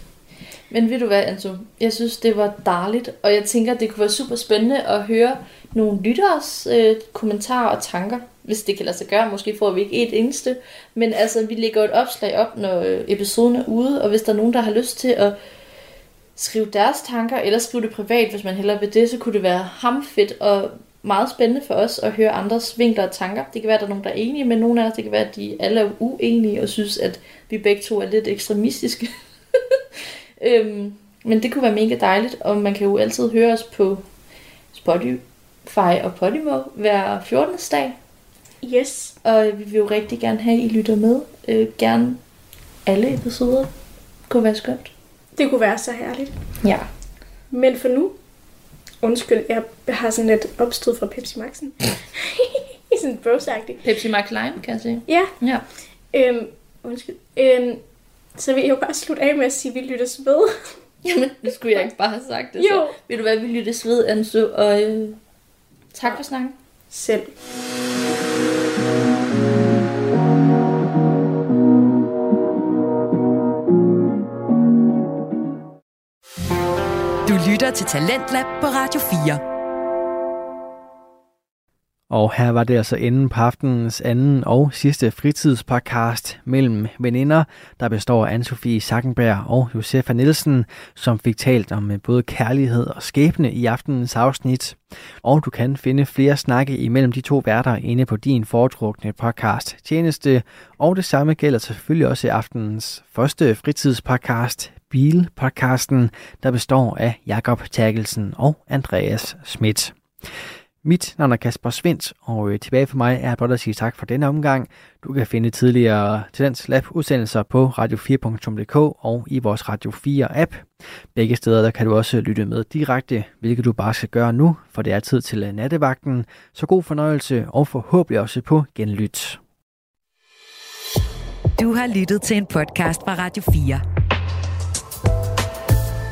Men ved du hvad, Anto? Jeg synes, det var dejligt, og jeg tænker, det kunne være super spændende at høre nogle lytteres øh, kommentarer og tanker, hvis det kan lade sig gøre. Måske får vi ikke et eneste, men altså, vi lægger et opslag op, når øh, episoden er ude, og hvis der er nogen, der har lyst til at skrive deres tanker, eller skrive det privat, hvis man hellere vil det, så kunne det være hamfedt og meget spændende for os at høre andres vinkler og tanker. Det kan være, at der er nogen, der er enige med nogle af os. Det kan være, at de alle er uenige og synes, at vi begge to er lidt ekstremistiske. (laughs) øhm, men det kunne være mega dejligt, og man kan jo altid høre os på Spotify og Podimo hver 14. dag. Yes. Og vi vil jo rigtig gerne have, at I lytter med. Øh, gerne alle episoder. Det kunne være skønt. Det kunne være så herligt. Ja. Men for nu, undskyld, jeg har sådan lidt opstød fra Pepsi Maxen. (laughs) sådan brosagtigt. Pepsi Max Lime, kan jeg sige. Ja, Ja. øhm, undskyld. Øhm, så vil jeg jo bare slutte af med at sige, at vi lyttes ved. (laughs) Jamen, det skulle jeg ikke bare have sagt det. Jo. Så. Ved du hvad, vi lyttes ved, Anso, og øh, tak for snakken. Selv. Lytter til Talentlab på Radio 4. Og her var det altså enden på aftenens anden og sidste fritidspodcast mellem veninder, der består af Anne-Sophie Sackenberg og Josefa Nielsen, som fik talt om øh, både kærlighed og skæbne i aftenens afsnit. Og du kan finde flere snakke imellem de to værter inde på din foretrukne podcast tjeneste, og det samme gælder selvfølgelig også i aftenens første fritidspodcast, Bilpodcasten, der består af Jakob Terkelsen og Andreas Schmidt. Mit navn er Kasper Svendt, og øh, tilbage for mig er blot at sige tak for denne omgang. Du kan finde tidligere Tendens Lab udsendelser på radio4.dk og i vores Radio 4 app. Begge steder der kan du også lytte med direkte, hvilket du bare skal gøre nu, for det er tid til øh, nattevagten. Så god fornøjelse og forhåbentlig også på genlyt. Du har lyttet til en podcast fra Radio 4.